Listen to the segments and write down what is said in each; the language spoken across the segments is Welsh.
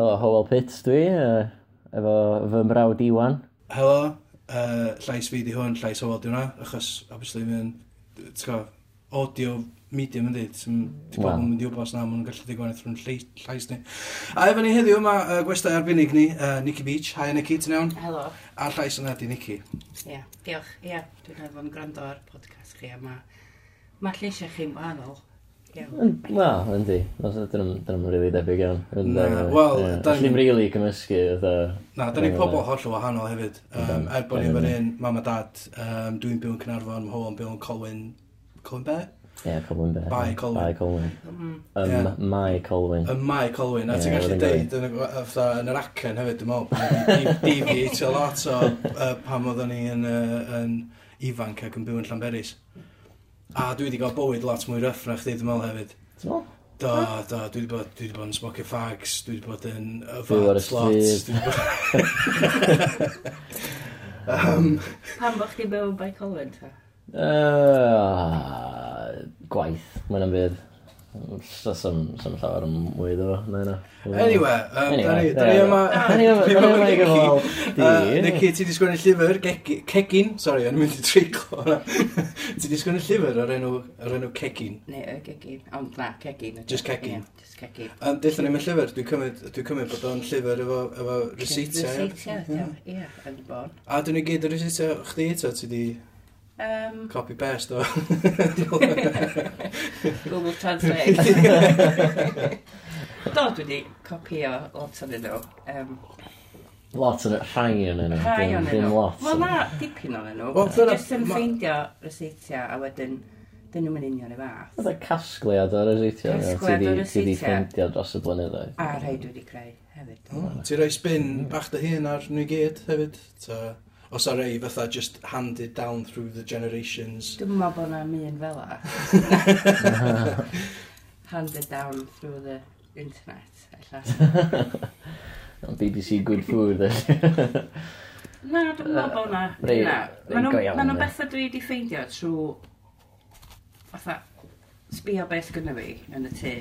helo, Howell Pitts dwi, uh, efo fy mrawd Iwan. Helo, uh, llais fi di hwn, llais Howell di hwnna, achos, obviously, mae'n, ti'n audio medium yn yndi, ti'n gwybod yn mynd i wybod na, mae'n gallu digwydd trwy'n llais ni. A efo ni heddiw, mae uh, gwestai arbennig ni, uh, Nicky Beach. Hi Nicky, ti'n iawn? Helo. A llais yna di Nicky. Ie, yeah, diolch. Ie, yeah, dwi'n efo'n gwrando ar podcast chi, a mae ma lleisiau chi'n wahanol. Iawn. Wel, yndi. Dyn nhw'n rili debyg iawn. Na, wel... Allwn ni'n rili cymysgu. Na, da ni pobl holl o wahanol hefyd. Um, er bod ni fan hyn, mam a dad, um, dwi'n byw yn Cynarfon, mho yn byw yn Colwyn... Colwyn be? Ie, yeah, Colwyn be. Bai Colwyn. Bai Colwyn. Mm-hmm. Ym Mai Colwyn. Ym Mai Colwyn. A ti'n gallu deud yn yr acen hefyd, dwi'n meddwl. Deviate a lot o pam oeddwn ni yn ifanc ac yn byw yn Llanberis. A dwi wedi cael bywyd lot mwy rough na chdi, dwi'n meddwl hefyd. Ti'n Do, do, dwi wedi bod, dwi wedi bod yn smocio fags, dwi wedi bod yn Fyw ar y yfad lots, dwi wedi bod... um, Pan bod chdi byw yn Bicolwyn, ta? Uh, gwaith, mae'n am fydd. Sam llawer yn mwy ddo, fo, na yna. Anyway, um, anyway, da ni yma... Anyway, da ni yma gyfal di. Nicky, ti di sgwennu llyfr, Cegin, sorry, o'n i'n mynd i treiglo. ti di sgwennu llyfr o'r enw, o'r enw Cegin. Ne, y Cegin, ond na, Cegin. Just Cegin. Just Cegin. Ond dillon ni'n llyfr, dwi'n cymryd, dwi'n cymryd bod o'n llyfr efo, efo reseitio. Reseitio, ie, yn y bon. A dwi'n i gyd y reseitio chdi eto, ti di... Um, Copy paste o. Google Translate. Do, dwi wedi copio lot o'n nhw. Um, lot o'n rhai o'n nhw. Rhai o'n nhw. Wel na, dipyn o'n nhw. Well, Just yn ffeindio reseitio a wedyn... Dyn nhw'n union y fath. Oedd y casgliad o'r reseitio. Casgliad o'r reseitio. Ti di ffeindio dros y blynyddoedd. A rhai dwi wedi creu hefyd. Ti roi spin bach dy hun ar nhw i gyd hefyd? Ta os ar ei fatha just handed down through the generations. Dwi'n meddwl bod yna un fel a. handed down through the internet, allan. BBC Good Food, Na, dwi'n meddwl bod na. Na, maen nhw'n bethau dwi wedi ffeindio trwy... Fatha, sbio beth gynnu fi yn y tŷ.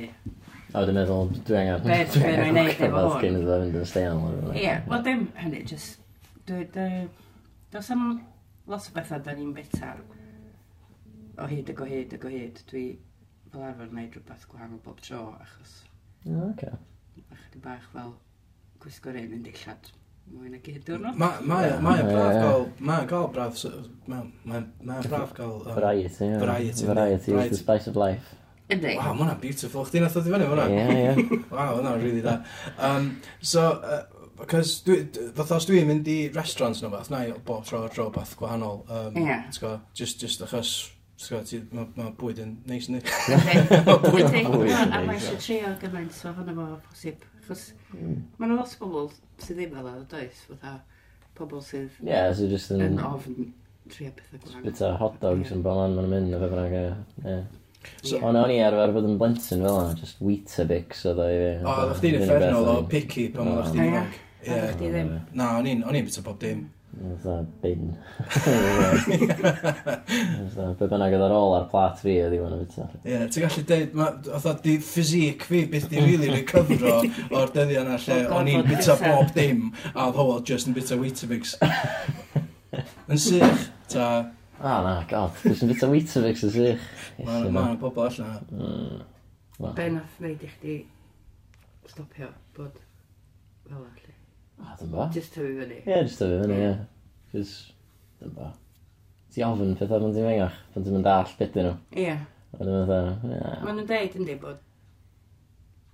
A dwi'n meddwl, dwi angen... Beth dwi'n ei wneud efo hwn. Beth dwi'n ei wneud efo hwn. Ie, wel dim hynny, just... Dwi, dwi, Does am lot o bethau da ni'n beta o hyd ag o hyd ag o hyd. Dwi fel arfer wneud rhywbeth gwahanol bob tro achos... O, okay. Ychydig bach fel gwisgo'r un yn dillad mwy na gyd diwrnod. Mae'n ma, ma, ma braf gael, mae'n gael braf, mae'n braf gael... Variety, ie. Variety. Variety is the spice of life. Yndi. Waw, mae hwnna'n beautiful. Chdi nath oedd i fyny hwnna? Ie, ie. Waw, hwnna'n really da. Um, so, uh, Cos dwi, fath os dwi'n mynd i restaurants nhw fath, na i bob tro ar dro bath gwahanol. Um, yeah. Go, just, just achos, mae ma bwyd yn neis ni. Mae bwyd yn neis. A mae eisiau trio gymaint so hwnna fo posib. Chos mm. mae'n lot o bobl sydd ddim fel yna, does? Fytha pobl sydd yeah, so just yn, yn ofn trio pethau gwahanol. Bita hot dogs yn bob man mynd o fe bynnag. So, yeah. Ond o'n i arfer bod yn blentyn fel yna, just Weetabix oedd o i fi. O, oedd chdi'n effernol o picky pan oedd chdi'n ifanc. Yeah. Chdi ddim. Na, o'n i'n, o'n i'n bita bob dim. Fytha bin. Fytha, be bynnag oedd ar ôl ar plat fi oedd i fan o bita. Ie, ti'n gallu deud, oedd di ffysic fi beth di rili really recovero o'r dyddiau yna lle o'n i'n bita bob dim a oedd hwyl just yn bita ah, Weetabix. Yn sych, ta... A na, mm, god, dwi'n sy'n bita Weetabix yn sych. Mae'n bobl allan. Be nath wneud i chdi stopio bod fel A, dyn ba. Just tyfu fyny. Ie, just tyfu fyny, ie. Cys, dyn ba. Ti ofyn pethau pan ti'n fengach, pan ti'n mynd all beth nhw. Ie. A dyn fatha, ie. Mae nhw'n deud yn dweud bod,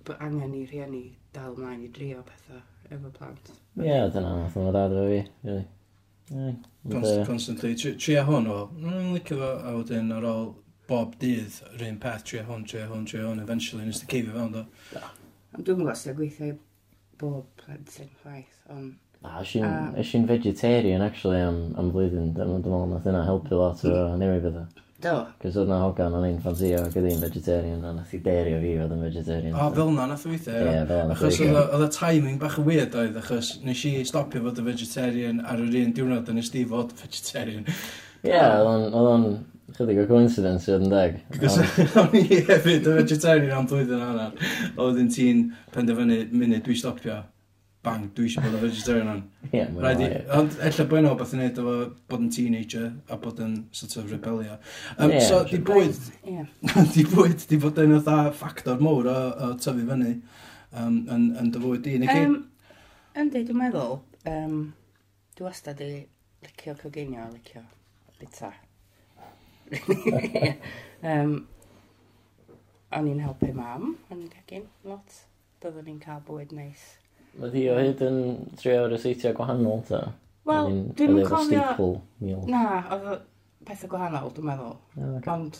bod angen i rhieni dal mlaen i drio pethau efo plant. Ie, dyna, nath nhw'n dad efo fi, really. Constantly, tri tria hwn o, nhw'n licio fo, a wedyn ar ôl bob dydd, yr un peth, tria hwn, tria hwn, tria hwn, eventually, nes ti ceifio fewn, do? Do. Dwi'n gwybod sy'n gweithio bob plentyn chwaith, ond... A, um, i'n vegetarian, actually, am, am blwyddyn. Dwi'n meddwl nath yna helpu lot o newid bethau. Do. Cos oedd na hogan o'n ein ffansio ac oedd vegetarian, a nath i derio fi oedd yn vegetarian. O, fel na, nath o weithio. Ie, fel na. Achos oedd y timing bach yn weird oedd, achos nes i stopio fod y vegetarian ar yr un diwrnod yn ysdi fod vegetarian. Ie, oedd o'n Chydig o coincidence oedd yn deg. O'n i hefyd yn vegetarian am blwyddyn anna. Oedden ti'n penderfynu munud dwi stopio. Bang, dwi eisiau bod yn vegetarian o'n. Ie, mae'n Ond ella bod yna beth yn neud efo bod yn teenager a bod yn sort of rebelio. Um, yeah, so, di bwyd, di bwyd, di bod yn otha ffactor mowr o, o tyfu fyny um, yn, yn dy fwyd di, Nicky? Um, yndi, dwi'n meddwl, um, dwi wastad i licio coginio, licio bita um, o'n i'n helpu mam yn gegin lot. Doeddwn ni'n cael bwyd neis. Mae di o hyd yn tri awr y seitio gwahanol, ta? Wel, dwi'n cofio... Na, oedd pethau gwahanol, dwi'n meddwl. Oh, okay. Ond,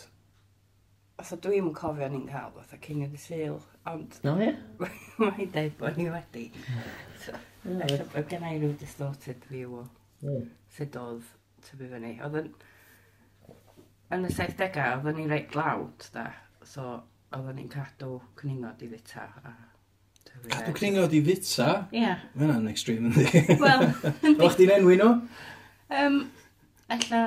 os dwi'n cofio ni'n cael, oedd y cynnig syl. Ond, no, ie. mae'n hi'n deud bod ni wedi. Oedd gen i rhyw distorted view o hmm. sut oedd tyfu fyny. Oedd yn yn y 70au, oedden ni'n reit loud, da. So, oedden ni'n cadw cwningod i fita. A... Cadw cwningod i fita? Ie. Yeah. Mae hwnna'n extreme, ynddi? Wel, ynddi. O'ch di'n enwi nhw? Um, Ella,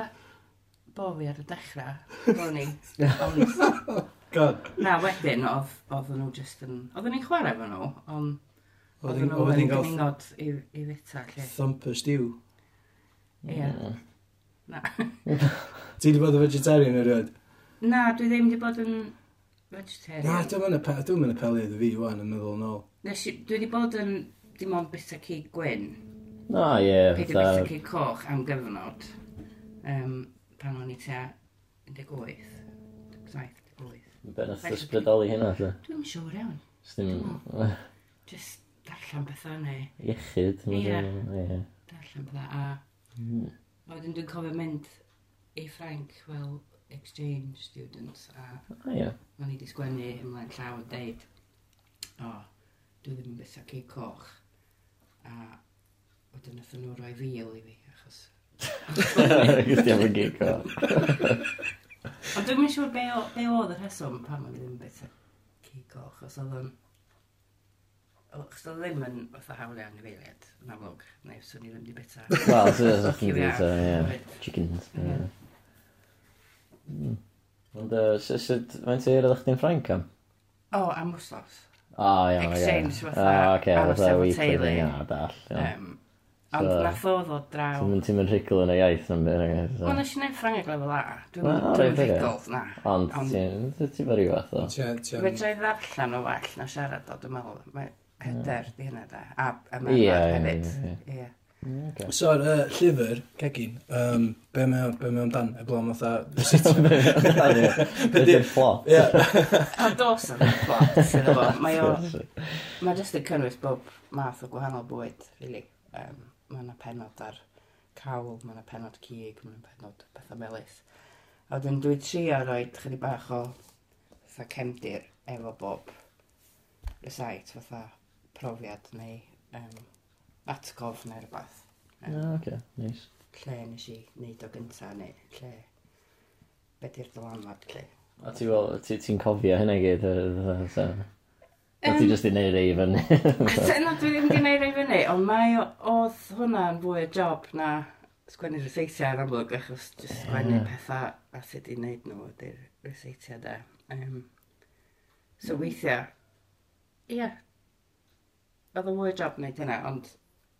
bo fi ar y dechrau, bo ni. Ond... Oh, God. Na, wedyn, oedden nhw just yn... Oedden ni'n chwarae fo nhw, ond... Oedden nhw yn cwningod i, i fita, lle. Thumper stew. Ie. Yeah. Na. Ti wedi bod yn vegetarian erioed? Na, dwi ddim wedi bod yn vegetarian. Na, dwi'n mynd y dwi'n mynd apelu iddo fi, wan, yn meddwl nôl. Nes i, dwi wedi bod yn, dim ond beth o cig gwyn. No, ie. Yeah, Peidio beth o cig coch am gyfnod. Um, pan o'n i tua 18. 17, 18. Be'n ysbrydoli hynna, dwi? Dwi'n siŵr iawn. Sdim... Just darllen bethau neu... Iechyd. Ie. Darllen bethau. A... Mm. A wedyn dwi'n cofio mynd A Frank fel exchange students a oh, yeah. o'n i di sgwennu ymlaen llaw yn deud o, oh, dwi ddim yn bythau cig coch a wedyn nath nhw roi fiel i fi achos Gwyth ti am y gig o Ond dwi'n mynd siŵr be, o, be oedd y rheswm pan o'n i ddim yn bythau cig coch os oedd yn Chos oedd ddim yn fatha hawl iawn i feiliad, yn amlwg, neu swn i ddim wedi bita. Wel, swn i ddim di bita, ie. Chickens, ie. Yeah. Mm. Ond, uh, sut, mae'n teir ydych chi'n Ffrainc am? O, am wsnos. O, iawn, iawn. Exchange, fatha, O, aros efo teulu. Ia, dall, iawn. Ond so, nath o ddod draw. Ti'n mynd ti'n mynd rhigl yn y iaith yn byr. Wel, nes i wneud Ffrangeg lefel A. Dwi'n mynd rhigl, na. Ond ti'n ti'n fawr i fath o. Fedra i ddarllen o well na siarad o, dwi'n meddwl. Mae hyder di hynna da. A ymarfer hefyd. Ie. Okay. So, y uh, llyfr, cegin, um, be mae be mae amdan, e blom fatha... Be di'r plot? Ie. A dos yn y plot, mae o... Mae jyst yn cynnwys bob math o gwahanol bwyd, really. Um, mae yna penod ar cawl, mae yna penod cig, mae yna penod pethau melus. A wedyn dwi trio roi chydig bach o fatha cemdir efo bob recipe, fatha profiad neu um, atgof neu rhywbeth. Um, ah, okay, nice. Lle nes i wneud o gynta neu lle be di'r dylanwad lle. A ti fel, ti'n ti cofio hynna gyd? So. A ti jyst i neud ei fyny? Na, dwi ddim wedi neud ei fyny, ond mae oedd hwnna'n fwy o job na sgwennu reseitiau ar amlwg, achos jyst sgwennu yeah. pethau a sut i wneud nhw ydy'r reseitiau da. Um, so mm. weithiau, ie, yeah. oedd yn fwy o job wneud hynna, ond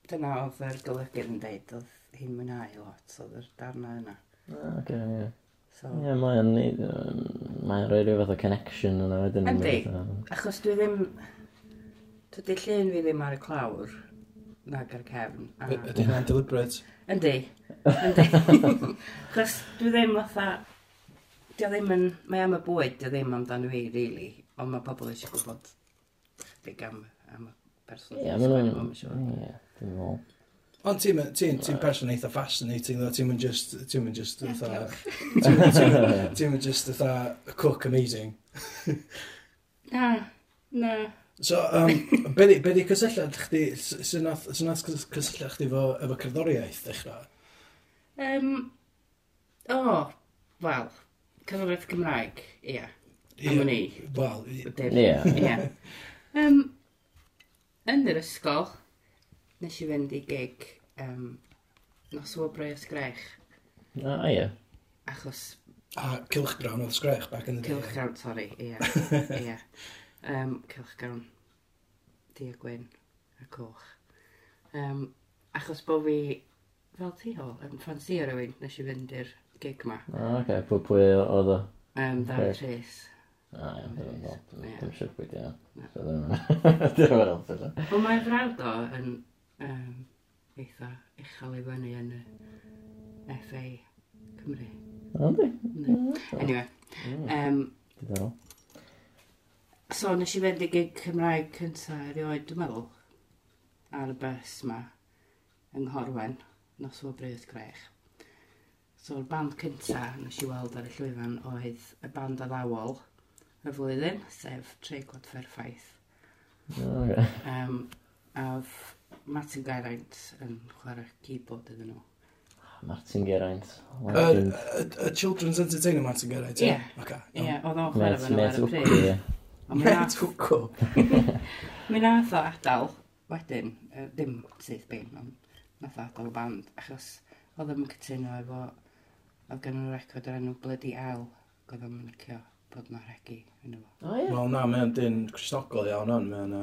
dyna oedd yr golygydd yn deud, oedd hi'n mwynhau lot, oedd yr darna yna. Ah, okay, ie. So, Ie, yeah, mae neud... Mae o'n rhoi rhyw fath o connection yna wedyn. Yndi, achos dwi ddim... Dydy llun fi ddim ar y clawr, nag ar y cefn. a- Ydy hynna'n deliberate? Yndi, yndi. Achos dwi ddim fatha... Dio ddim yn... Mae am y bwyd, dio ddim amdano fi, really. Ond mae pobl eisiau gwybod dig am, am y person. Ie, ma' nhw'n... Ie. Dwi'n meddwl. Ond ti'n ti, ti person eitha fascinating, ddo. ti'n mynd just, ti'n mynd just, eitha, ti'n mynd just, eitha, cook amazing. Na, na. So, um, be di cysylltiad chdi, sy'n nath cysylltiad chdi efo, efo cerddoriaeth ddechrau? Um, o, oh, wel, cerddoriaeth Cymraeg, ie. Yeah. Am ni. Wel, ie. Ia. Yn yr ysgol, nes i fynd i gig um, nos o Breus Grech. A, a ie. Achos... A, Cilchgrawn oedd Sgrech back in the day. Cilchgrawn, sori, ie. ie. Um, Cilchgrawn, Di a Gwyn, a Coch. Um, achos bod fi, fel ti o, yn ffansi o rywun, nes i fynd i'r gig ma. A, ah, okay. pwy, pwy oedd o? Um, Dara Trace. A, ie, ddim yn siwr beth, ie. Ddim yn helpu, Wel, Mae'r frawd o yn eitha uchel i fyny yn y FA Cymru. Yndi. Mm, anyway. Mm. Um, Diddorol. So, nes i fynd i gig Cymraeg cyntaf erioed, dwi'n meddwl, ar y bus ma, yng Nghorwen, nos o Brydd Grech. So'r band cyntaf nes i weld ar y llwyfan oedd y band addawol y flwyddyn, sef Treigod Fairfaith. Oh, yeah. um, a Martin Geraint yn chwarae keyboard iddyn nhw. Martin Geraint. Y Children's Entertainer Martin Geraint, ie? Ie, ie, oedd o'n chwarae fan nhw ar y pryd. Met Hwco. Mi nath o adael wedyn, uh, dim syth bim, ond nath o adael y band, achos oedd o'n cytuno efo, oedd gen nhw'n record o'r enw Bloody L, oedd o'n mycio bod yna regi yn efo. O ie? Wel na, mae'n dyn Cristnogol iawn on, mae'n...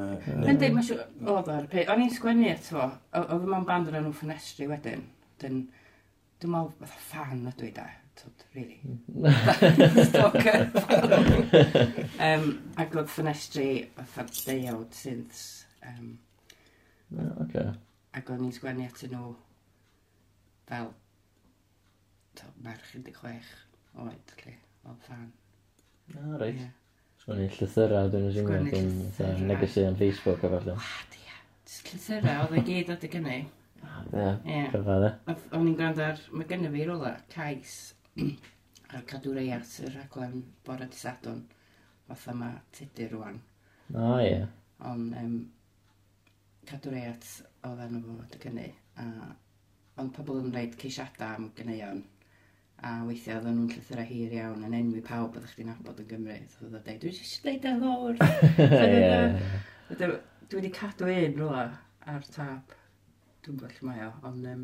Mae'n dyn, mae'n siŵr, oedd o'r y peth, o'n i'n sgwennu eto oedd yma'n band yn enw ffenestri wedyn, dyn, dwi'n meddwl, fatha fan ydw i da, tyd, really. Stalker. um, ac oedd ffenestri, fatha deiawd synths. Um, yeah, okay. Ac o'n i'n sgwennu atyn nhw fel, tyd, merch 16 oed, lle, oedd fan. O, reit. Sgwennu llythyrau, dwi'n ysgrifennu. Sgwennu dwi'n llythyrau. negesu yn Facebook a falle. Wad, ia. Jyst llythyrau, oedd e gyd oedd e gynnu. Ie, Ie. cyfa dde. O'n i'n gwrando ar, mae gynnu fi rola, cais, ar cadwrau at y raglen bore di sadwn, fatha mae tydur rwan. O, ie. Ond um, cadwrau at oedd enw fo dy gynnu, a ond pobl yn rhaid ceisiadau am gynneuon a weithiau oedden nhw'n llythyrau hir iawn yn enwi pawb oeddech chi'n abod yn Gymru. Oedd o dweud, dwi'n eisiau dweud e lawr. Dwi wedi cadw un rola ar tap. Dwi'n gwell mae o, ond um,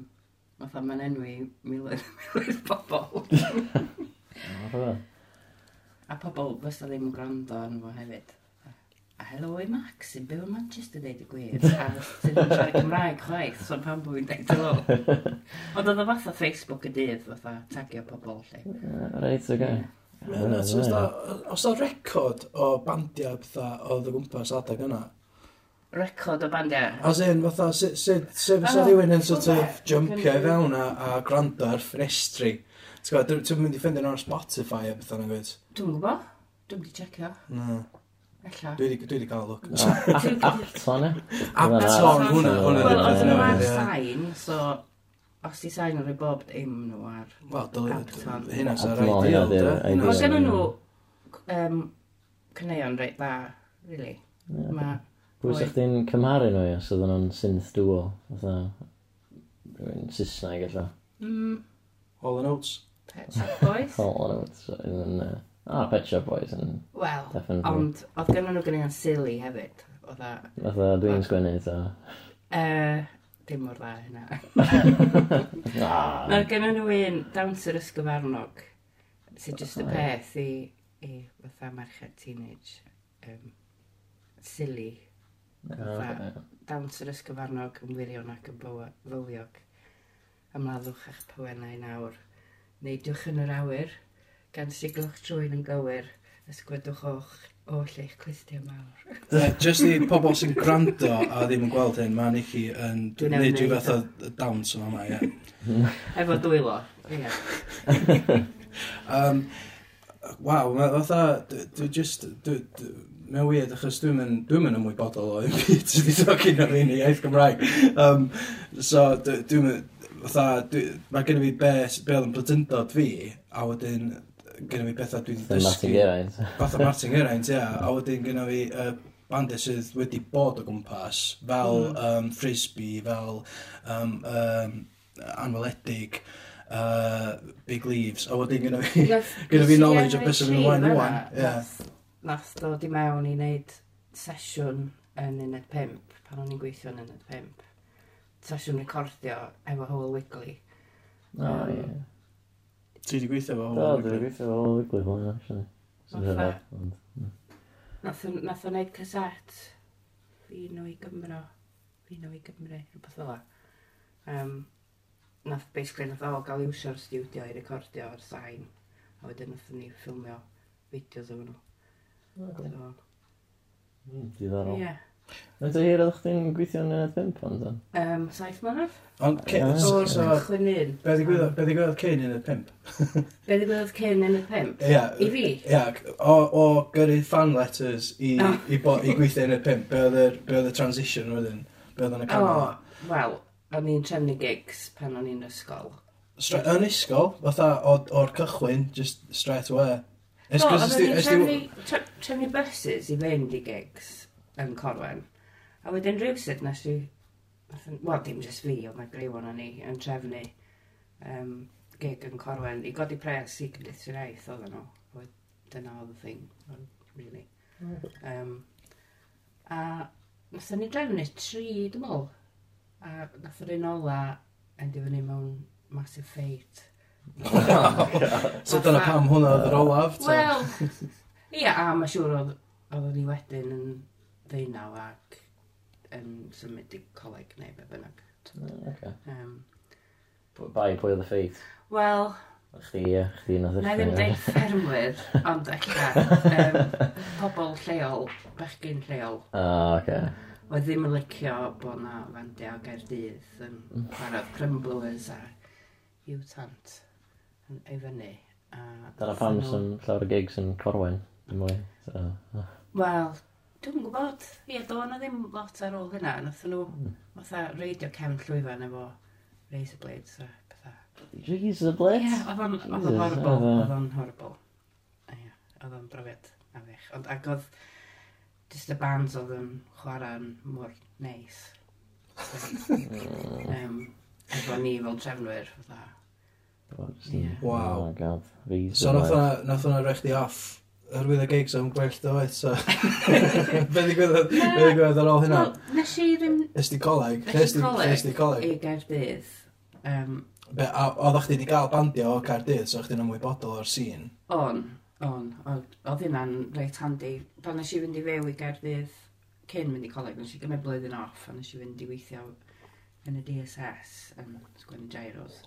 fatha mae'n enwi miloedd miloedd pobl. a pobl fysa ddim yn gwrando arno fo hefyd a helo i Max sy'n byw yn Manchester dweud y gwir a sy'n siarad Cymraeg chwaith so pan bwy'n dweud helo ond oedd o fatha Facebook y dydd fatha tagio pobl lle reit o gael Os da record o bandiau fatha oedd o gwmpas adag yna? Record o bandiau? As in, fatha, sef fysa rhywun yn sort of jumpio fewn a gwrando ar ffenestri? Ti'n gwybod, dwi'n mynd i ffindio'n ar Spotify a beth yna'n gwybod? Dwi'n gwybod, dwi'n mynd checio. Na. Dwi wedi dwi wedi cael look. Apton, e? Apton, hwnna. E. Wel, oedd nhw ar sain, so... Os di sain o'r bob dim nhw ar Wel, hynna e. sy'n rhaid i oedd. Mae gen nhw um, cyneuon reit dda, really. Yeah. Pwy sa'ch di'n cymharu nhw, os oedden nhw'n synth duo? Fatha, rhywun Saesneg, allo. Mm. All and Oates. Pet Boys. Hall and Oates. O, Pet Shop Boys yn... Wel, ond oedd gen nhw gynnu silly hefyd. Oedd a dwi'n sgwennu eto. Uh, dim mor dda hynna. Na'r gen nhw un Downser Ysgyfarnog, sy'n just y peth i, i fatha merched teenage. Um, silly. Fatha oh, Downser Ysgyfarnog yn wirion ac yn fywiog. Ymladdwch eich pwennau nawr. Neidiwch yn yr awyr gan siglwch trwy'n yn gywir, ysgwydwch o'ch oll eich clustiau mawr. Just i pobl sy'n gwrando a ddim yn gweld hyn, mae Nicky yn gwneud rhyw fath o dawns yma yma, ie. Efo dwylo, ie. um, Waw, mae fatha, dwi just, mae'n weird achos dwi'n mynd, dwi'n mynd ymwybodol o un byd sydd wedi dod gyda o'r un i iaith Gymraeg. Um, so, dwi'n mynd, fatha, mae gen i fi be, be oedd yn blydyndod fi, a wedyn gyda fi bethau dwi wedi dysgu. Martin Geraint. Fatha Martin Geraint, ia. A wedyn gyda fi uh, bandau sydd wedi bod o gwmpas, fel mm. um, frisbee, fel um, um, anweledig, uh, big leaves. A wedyn gyda fi, gyda fi knowledge o beth sy'n mynd ymlaen rwan. Nath, nath dod i mewn i wneud sesiwn yn uned 5, pan o'n i'n gweithio yn uned 5. Sesiwn recordio efo Howell Wigley. Oh, um, yeah Ti wedi gweithio fo? Do, dwi wedi gweithio fo Hall Wigley fel yna, actually. Sy'n rhaid, ond... Mm. Nath o wneud cassette fi nhw i Gymro, fi nhw i Gymru, rhywbeth fel la. Um, nath, basically, nath o gael iwsio'r studio i recordio ar sain, a wedyn nath ni ffilmio fideos o'n nhw. Mm, Diddorol. Ie. Yn dy hir oedd chdi'n gweithio yn yna 5 ond o'n? Um, saith mlynedd. Ond, ce- Ie. so, so, Chwyn un. be ddigwyddodd be ddigwyddodd cyn yn y pimp? Be ddigwyddodd cyn yn y pimp? Ia. I fi? Ia, o, o gyrru fan letters i, O. i, bo, i gweithio yn y pimp, be oedd yr- be oedd y transition wedyn? Be oedd yn y O, camera? wel, o'n i'n trefnu gigs pan o'n i'n ysgol. Stra- Yn ysgol, fatha o- o'r cychwyn, just straight away. It's Do, 'cause oedden ni'n trefnu- tre- trefnu buses i fynd i gigs yn Corwen. A wedyn rhywsyd nes i, wel dim jyst fi, ond mae griw o'n ni yn trefnu um, gig yn Corwen i godi pres i Cymdeithas yr Iaith oedden. Dyna oedd y thing, really. Um, mm. a nath ni drefnu tri, dim ol. A nath yr un ola yn fyny mewn massive fate. so dyna pam hwnna oedd yr olaf? Wel, ia, a mae siŵr oedd, oedd ni wedyn yn ddeunaw ac yn symud i coleg neu be bynnag. Mm, okay. Um, Bai, pwy oedd y ffeit? Wel... Chdi, ie, chdi na ddechrau. Na i ddim deud ffermwyr, ond eich um, pobl lleol, bechgyn lleol. O, oh, oce. Okay. Oedd ddim yn licio bod na fandiau o Gaerdydd yn mm. chwarae Crumblers a yw tant yn ei fyny. Dyna pam sy'n llawer o gigs yn Corwen, yn mwy. So. Ah. Wel, Dwi'n gwybod, ie, do'n na ddim lot ar ôl hynna. Nath nhw, hmm. fatha, reidio cefn llwyfan efo razor blades a pethau. Razor blades? Ie, oedd o'n oedd o'n horrible. Oedd o'n horrible. Ie, Oedd o'n brofiad addech. Ond ac oedd, just y bands oedd yn chwarae'n mor neis. um, efo ni fel trefnwyr, fatha. Ie. Waw. Oh my god. Razor So nath blades. hwnna- nath hwnna rech di off Hyrwydd y gigs am gwell dywaith, so... Be ddigwyddodd? Be ddigwyddodd ar ôl hynna? Wel, nes i rym... Esti coleg? Nes Esti coleg? I Gaerdydd. Um, Be, a oeddech chdi wedi cael bandio o Cardydd, so chdi'n ymwybodol o'r sîn? On, on. Oedd hynna'n reit handi. Pan nes i fynd i few i Gardydd cyn mynd i coleg, nes i gymryd blwyddyn off, a nes i fynd i weithio yn y DSS, yn sgwennu gyros,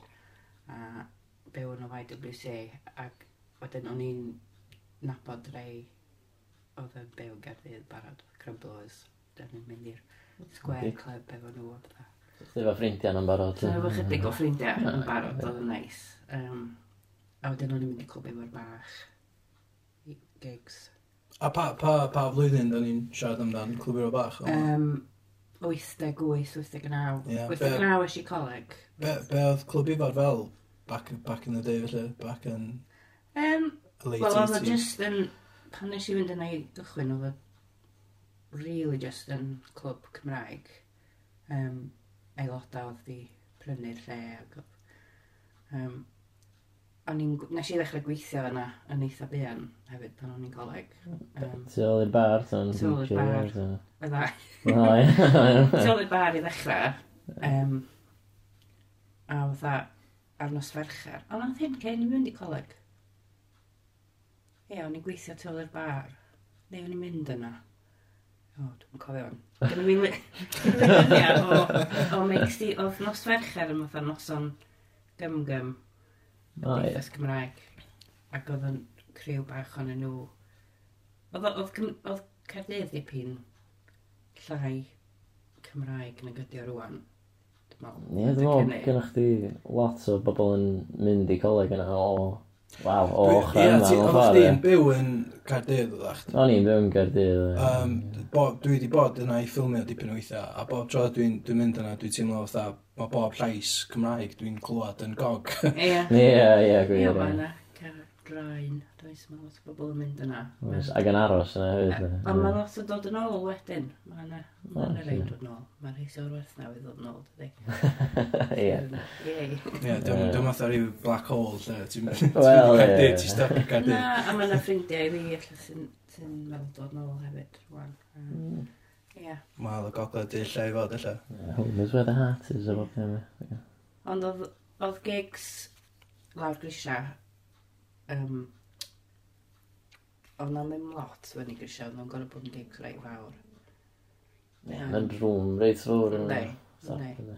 a byw yn o YWC, ac wedyn o'n i'n nabod rei oedd yn byw gardydd barod, Crymbloes. Dyn ni'n mynd i'r square Big. club efo nhw o bydda. Chdi efo ffrindiau yn barod. So, efo chydig o ffrindiau yn barod, oedd yn neis. Um, a wedyn o'n i'n mynd i clwb efo'r bach i gigs. A pa, pa, pa flwyddyn da ni'n siarad amdan clwbio'r bach? Um, 88, 89. Yeah, 89 eisiau coleg. Be, be oedd clwb ifor fel back, back in the day felly? Back in... Um, y late well, 80s. Wel, just yn, pan nes i fynd yna i gychwyn, oedd really just yn clwb Cymraeg. Um, aelodau oedd di prynu'r lle. Ac, um, o'n i'n, nes i ddechrau gweithio yna yn eitha buan hefyd pan o'n i'n coleg. Um, Ti ôl i'r bar? Ti ôl i'r bar. Ti ôl i'r bar i ddechrau. Um, a fatha, ar nos fercher. Ond oedd hyn cyn i mynd i coleg. Ie, o'n i'n gweithio tu ôl i'r bar. Neu o'n i'n mynd yna. O, dwi'n cofio hwn. Dwi'n mynd o, o meix di, oedd nos fercher yn fatha noson gym-gym. O, ie. Cymraeg. Ac oedd yn criw bach o'n nhw. Oedd Caerdydd dipyn llai Cymraeg yn y gydio rwan. Ie, dwi'n meddwl, gynnwch chi lot o bobl yn mynd i coleg yna o Waw, o ochr yma. Oedd chdi'n byw yn Cardydd o ddach? O'n i'n byw yn Cardydd. Um, bob, dwi wedi bod yna i ffilmio dipyn o weithiau, a bob tro dwi'n dwi mynd yna, dwi'n teimlo fatha, mae bob llais Cymraeg dwi'n clywed yn gog. Ie, ie, ie, gwir. Ie, graen. Does mae lot o bobl yn mynd yna. Oes, ac yn aros yna hefyd. Ond mae lot o dod yn ôl wedyn. Mae yna ma rei dod yn ôl. Mae rhai sy'n werth na newydd dod yn ôl, dydy. Ie. Ie, dwi'n math o ryw black hole lle. Ti'n cadw, ti'n stop i cadw. Na, a mae yna ffrindiau i fi allai sy'n meddwl dod yn ôl hefyd. Mm. Ie. Mae y gogledd di lle i fod, allai. That's where the heart is, a bob Ond oedd gigs lawr grisia um, ond na ddim lot wedi grisio, nhw'n gorau bod yn gigs reit fawr. Mae'n rhwm reit fawr yn Ne,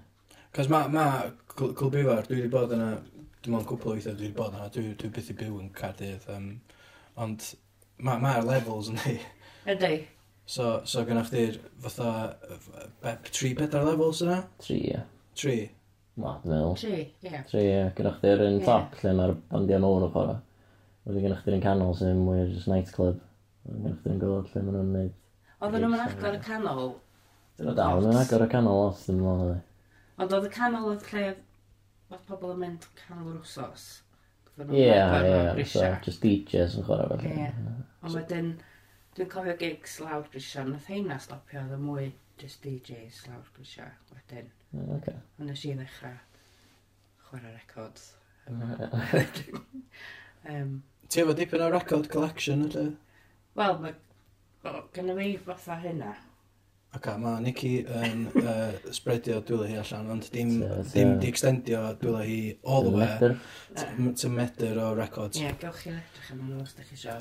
Cos mae ma, Clwb Ifar, dwi wedi bod yna, dim ond cwpl o weithiau dwi wedi bod yna, dwi, dwi byth i byw yn Cardydd, um, ond mae'r ma levels yn di. Ydy. So, so gynnwch chdi'r fatha, be, tri bedar levels yna? Tri, ie. Tri? Ma, dwi'n meddwl. Tri, ie. Tri, ie. Gynnwch chi'r un top lle mae'r bandiau nôl yn y ffordd. Oedden gennych chdi'r un canol sy'n mwy o just nightclub. Oedden gennych chdi'r un gwybod lle maen nhw'n neud. Oedden nhw'n agor y canol? Dyn nhw dal yn agor y canol os ddim yn meddwl. Ond oedd y canol oedd lle oedd pobl yn mynd canol yr wsos. Ie, ie, so just DJs yn chwarae fel. Ie, ond wedyn dwi'n cofio gigs lawr grisia, nath heina stopio, oedd y mwy just DJs lawr grisia wedyn. Okay. Ond nes i ddechrau chwarae records. Um, Ti efo dipyn o record collection, ydy? Wel, mae... O, gynnu fi fatha hynna. Ac okay, mae Nicky yn uh, spreadio dwylo hi allan, ond dim, so, so. dim di extendio dwylo hi all the way. To medr o records. Ie, yeah, gewch chi edrych am nhw os da chi isio.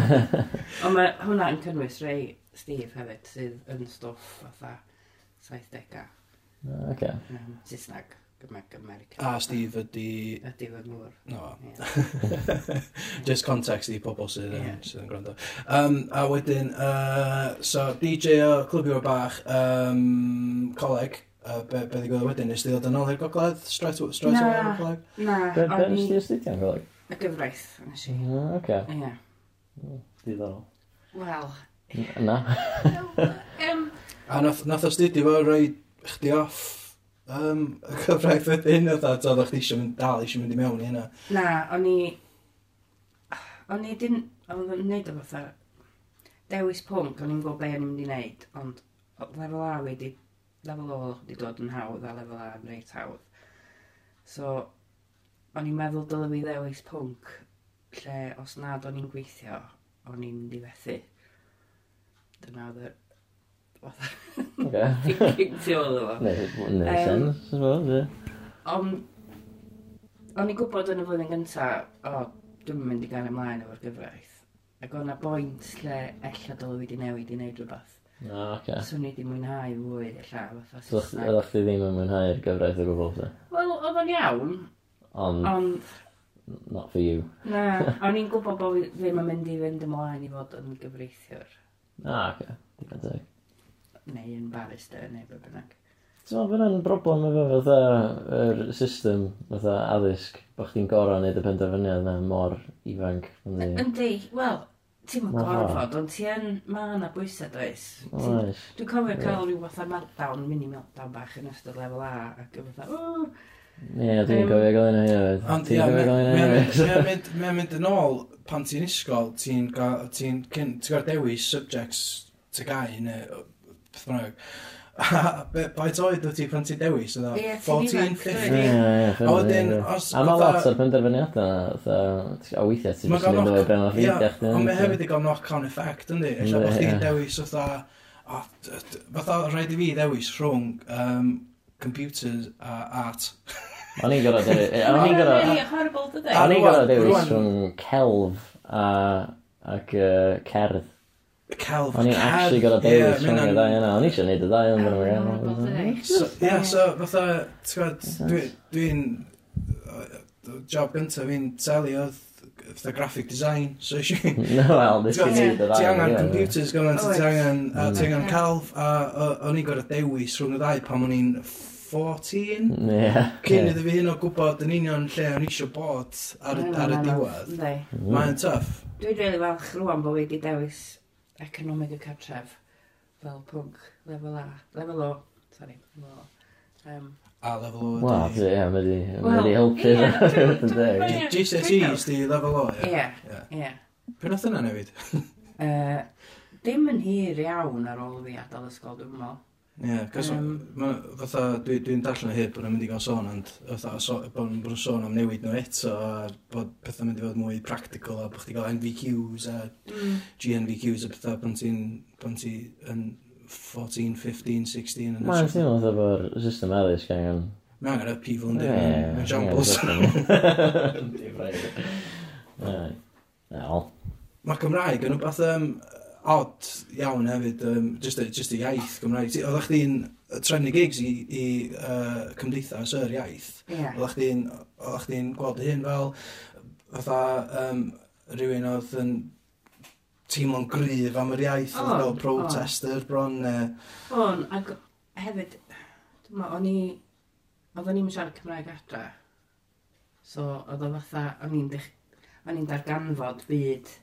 Ond mae hwnna yn cynnwys rei Steve hefyd, sydd yn stwff fatha 70au. Oce. Okay. Um, Saesneg. America. A Steve ydi... Ydy fy ngwr. No. Yeah. Just context i pobl sydd yn, yeah. sydd yn gwrando. Um, a wedyn, uh, so DJ o clwbio bach, um, coleg, uh, be, be ddigwyddo wedyn, nes ti ddod yn ôl i'r gogledd? Straight, straight na, o'r coleg? Na, Be, be nes ti astudio'n coleg? Y gyfraith, nes i. Ah, oce. Ie. Diddorol. Wel. Na. um, a nath, nath studio fo roi chdi off um, y cyfraith wedyn, oedd oedd oedd chdi eisiau mynd, dal eisiau mynd i mewn i hynna. Na, o'n i... O'n i dyn... O'n i'n neud o fatha... Dewis pwnc, o'n i'n gwybod be o'n i'n mynd i neud, ond lefel A wedi... Lefel O wedi dod yn hawdd a lefel A yn reit hawdd. So, o'n i'n meddwl dylai fi ddewis pwnc, lle os nad o'n i'n gweithio, o'n i'n mynd i fethu. Dyna oedd y Oce. Picking ti oedd efo. Neu sens, as well, ie. Ond, o'n i'n gwybod yn y flwyddyn gyntaf, o, dwi'n mynd i gael ymlaen efo'r gyfraith. Ac o'na boint lle ella dylai wedi newid i wneud rhywbeth. O, oce. Okay. So ni wedi mwynhau fwy ella, fatha Saesneg. Oeddech chi ddim yn mwynhau'r gyfraith o gwbl, te? Wel, oedd o'n iawn. Ond... Ond... Not for you. Na, o'n i'n gwybod bod ddim yn mynd i fynd ymlaen i fod yn gyfreithiwr. O, oce. Digon teg neu yn barrister neu be bynnag. So, fe yna'n broblem efo fatha yr system fatha addysg, bod chdi'n gorau wneud y penderfyniad na mor ifanc? Yndi, wel, ti'n mynd gorfod, ond ti yn, ma na bwysau does. Oes. Dwi'n cofio cael rhyw fatha meltdown, mini meltdown bach yn ystod lefel A, ac yn fatha, Ie, dwi'n gofio gael hynny hefyd. Ond ie, mae'n mynd yn ôl pan ti'n isgol, ti'n ti dewis subjects ty gau neu beth bythnog. Baet oed wyt ti pan ti dewis, yna? Ie, ti'n ifanc. A wedyn, os... A mae lot o'r penderfyniadau, yna, a weithiau ti'n mynd i ddweud brennan ffeidio chdi. Ond mae hefyd i gael knock-on effect, yndi? Efallai bod chdi'n dewis, fatha... Fatha, rhaid i fi ddewis rhwng um, computers a art. O'n i'n gorau dewis... O'n i'n gorau... O'n i'n gorau dewis rhwng celf a, ac uh, cerdd celf. O'n i'n actually gyda Davies rhwng y ddau yna. O'n i eisiau neud y ddau yna. Ie, so fatha, ti'n dwi'n... Job gyntaf fi'n selu oedd fatha graphic design, so eisiau... No, wel, nes ti neud y ddau. Ti oh, angen computers gymaint, ti angen, a ti angen mm. celf, a o'n i'n gorau dewis rhwng y ddau pan o'n i'n 14. Yeah. Cyn iddo fi hyn o gwybod yn union lle o'n eisiau bod ar, ar y diwedd. Mae'n tough. Dwi'n rili falch rwan bod wedi dewis economeg y cartref fel pwnc lefel A, lefel O, sorry, lefel O. Um, a lefel O ydy... Wel, ie, yeah, mae di, well, di helpu. Yeah, GCSEs di lefel O, ie. Ie, ie. Pryd oedd yna newid? uh, dim yn hir iawn ar ôl fi adael ysgol, dwi'n meddwl. Ie, cos um, ma, fatha, dwi'n dwi, dwi darllen y hyn bod nhw'n mynd i gael sôn, ond fatha, so, bod nhw'n sôn am newid nhw eto, a bod pethau mynd i fod mwy practical, a bod chdi gael NVQs a mm. GNVQs a pethau pan ti'n pan ti yn 14, 15, 16. Mae'n teimlo fatha bod system addysg angen. Mae angen up evil yn dweud, mae'n shambles. Wel. Mae Cymraeg yn rhywbeth, um, odd iawn hefyd, um, just, y, just y iaith Gymraeg. Oedda chdi'n trefnu gigs i, i uh, cymdeithas yr iaith. Yeah. Oedda chdi'n chdi gweld hyn fel, fatha, um, rhywun oedd yn teimlo'n gryf am yr iaith, oedd fel protester bron. Uh... On, ac hefyd, dyma, o'n i, oedden ni'n siarad Cymraeg adra. So, oedd o fatha, o'n i'n darganfod byd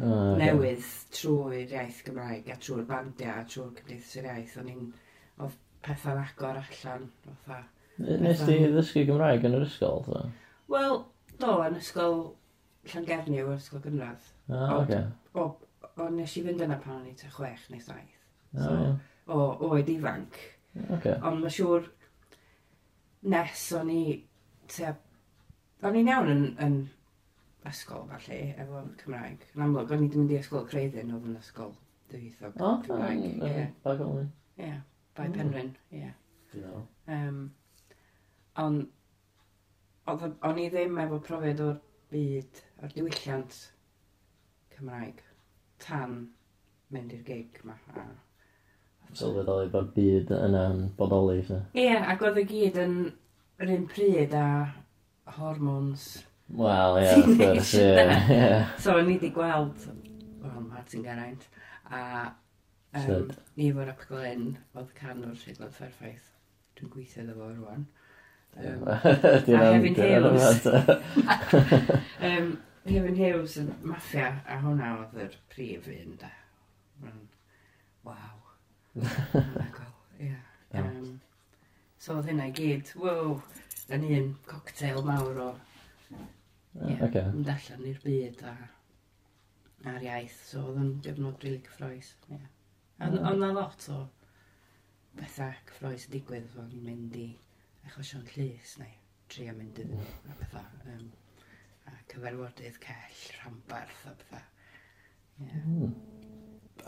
oh, okay. newydd trwy'r iaith Gymraeg a trwy'r bandiau a trwy'r cymdeithas yr iaith. O'n i'n oedd pethau'n agor allan. Fatha, Nes ti ddysgu Gymraeg yn yr ysgol? So? Wel, do, yn ysgol Llangefni yr ysgol gynradd. Ah, oh, okay. O, o, o, nes i fynd yna pan o'n i te chwech neu saith. So, oh, o, oed ifanc. Okay. Ond mae siŵr nes o'n i... Te, o'n i'n iawn yn, yn ysgol falle, efo Cymraeg. Yn amlwg, o'n i ddim wedi ysgol Creiddyn oedd yn ysgol dwyieithog oh, Cymraeg. Hmm. O, ie. Ie, bai Penryn, ie. Um, ond, o'n i ddim efo profiad o'r byd, o'r diwylliant Cymraeg, tan mynd i'r gig yma. A, Sylweddoli bod byd yna'n bodoli, se? Ie, ac oedd y gyd yn yr un pryd a hormones Wel, ie, wrth gwrs, ie. So, ni wedi gweld, wel, Martin Geraint, a um, ni efo'r Ap Glen, oedd can o'r Seidlad Fairfaith. Dwi'n gweithio iddo fo rwan. Um, a Hefyn Hughes. um, Hefyn Hughes yn maffia, a hwnna oedd yr prif un, da. Waw. Magol, ie. Um, so oedd hynna i gyd, wow, yn un cocktail mawr o Ie, yeah, okay. mynd allan i'r byd a a'r iaith, so oedd yn gyfnod rili really cyffroes. Yeah. Ond yeah. na lot o bethau cyffroes yn digwydd, o'n i'n mynd i achosion llys neu tri am mynd iddyn nhw a bethau. Um, a cyfarfodydd cell, rhambarth a bethau. Yeah. Mm.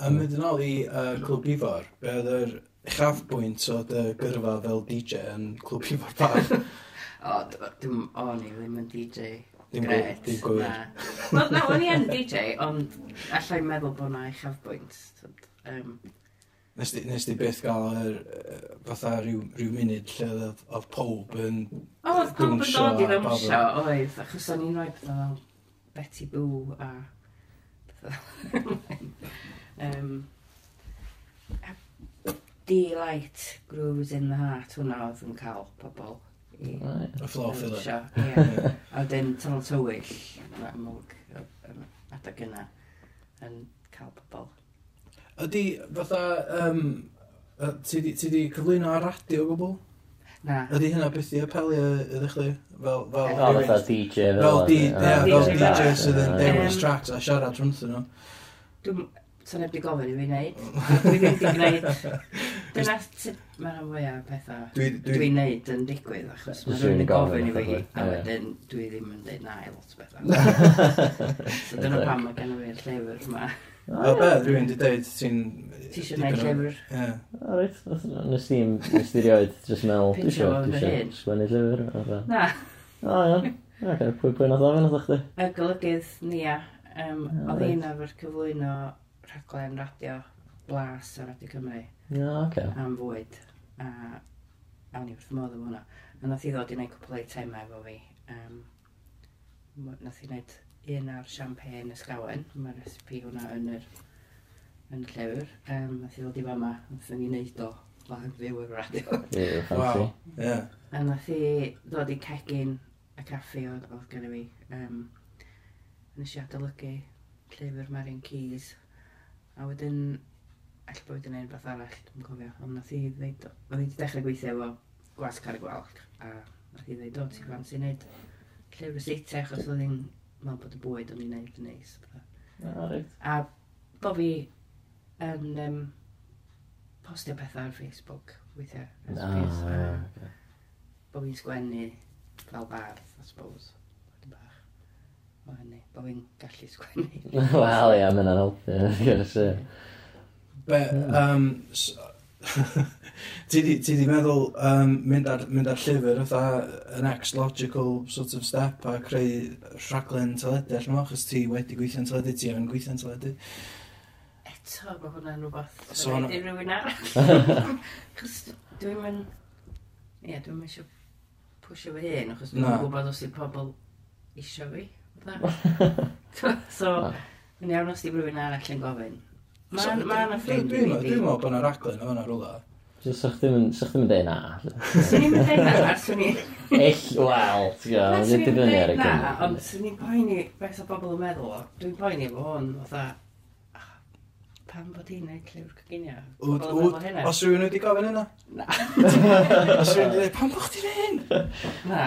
Yn mynd yn ôl i uh, Clwb Ifor, be oedd yr chafbwynt o dy gyrfa fel DJ yn Clwb Ifor Bar? o, dim o'n i ddim yn DJ gret. Dim gwir. Wel, na, o'n i yn DJ, ond allai meddwl bod na uchaf bwynt. Um, nes, di, nes di byth gael yr, fatha rhyw, rhyw munud lle oedd, oedd pob yn O, oedd pob yn dod i ddawnsio, oedd, achos o'n i'n rhoi pethau fel Betty Boo a um, Daylight Grooves in the Heart, hwnna oedd yn cael pobl i... Y floor filler. Ie. A wedyn, Tynol Tywyll, yn amlwg, adeg yna, yn cael pobl. Ydy, fatha, um, ti di cyflwyno ar radio gwbl? Na. Ydy hynna beth i apelio ydych chi? Fel, fel, eh. fel, fel DJ fel. Fel, di, yeah, fel DJ sydd yn dewis tracks a siarad rhwngthyn nhw. Dwi'n... Sa'n neb di gofyn i fi wneud. Dwi'n mynd i gwneud Dyna mae rhan fwyaf o pethau dwi'n dwi, dwi neud yn digwydd achos mae rhywun yn gofyn i fi a wedyn dwi ddim yn deud na i lot o bethau. so dyna pam mae gen i fi'r llyfr yma. O, be, rhywun di deud ti'n... Ti eisiau gwneud llyfr? Ie. O, reit. Nes ti'n mysteriad, jyst meddwl, dwi eisiau, dwi eisiau sgwennu llyfr. Na. O, iawn. Ac pwy pwy nath ofyn oedd chdi? Y golygydd Nia, um, oedd un efo'r cyflwyno rhaglen radio blas ar Radio Cymru. No, okay. Am fwyd. A, a ni wrth modd am hwnna. A nath i ddod i wneud cwpl o'i tema efo fi. Um, nath i wneud un ar champagne ysgawen. Mae'r recipe hwnna yn yr yn y llyfr. Um, nath i ddod i fama. Nath i wneud o blaen fyw yr radio. Ie, wow. Yeah. A nath i ddod i cegin y caffi oedd, oedd gen i fi. Um, nes i adolygu llyfr Marion Keys. A wedyn allai bod yn unfath arall, dwi'n cofio, ond nath i ddeud, oedd i dechrau gweithio efo gwas car y gwalch, a nath i ddeud, o, ti'n fan sy'n neud llyfr ysitau, achos oedd hi'n meddwl bod y bwyd o'n i'n neud yn neis. A bo fi yn um, postio pethau ar Facebook, weithiau. No, yeah, okay. Bo fi'n sgwennu fel bardd, I suppose. Mae hynny, bo fi'n gallu sgwennu. Wel, ia, mae'n helpu, of course. Be, hmm. um, so, ti di meddwl um, mynd, ar, mynd ar llyfr fatha an next logical sort of step a creu rhaglen teledu allan o, achos ti wedi gweithio'n teledu, ti yn gweithio'n teledu. Eto, mae hwnna'n rhywbeth. So, hwnna... Di rhywun arall. Chos dwi'n mynd... Ie, dwi'n mynd eisiau pwysio fy hun, achos dwi'n gwybod os yw pobl eisiau fi. so, ah. yn iawn os di rhywun arall yn gofyn. Mae yna ffrind i mi. Dwi'n meddwl bod yna raglen o fanna rwla. Sa'ch ddim yn dweud na. Swn i'n dweud na, swn i... Ell, wel, ti'n gwybod, dwi'n dibynnu ar y gynnu. Ond swn i'n poeni, beth o bobl yn meddwl o, dwi'n poeni fo hwn, fatha, ah, pam bod hi'n neud llyfr coginio? Os rhywun wedi gofyn yna? Na. Os rhywun wedi dweud, pam bod chdi'n hyn? Na.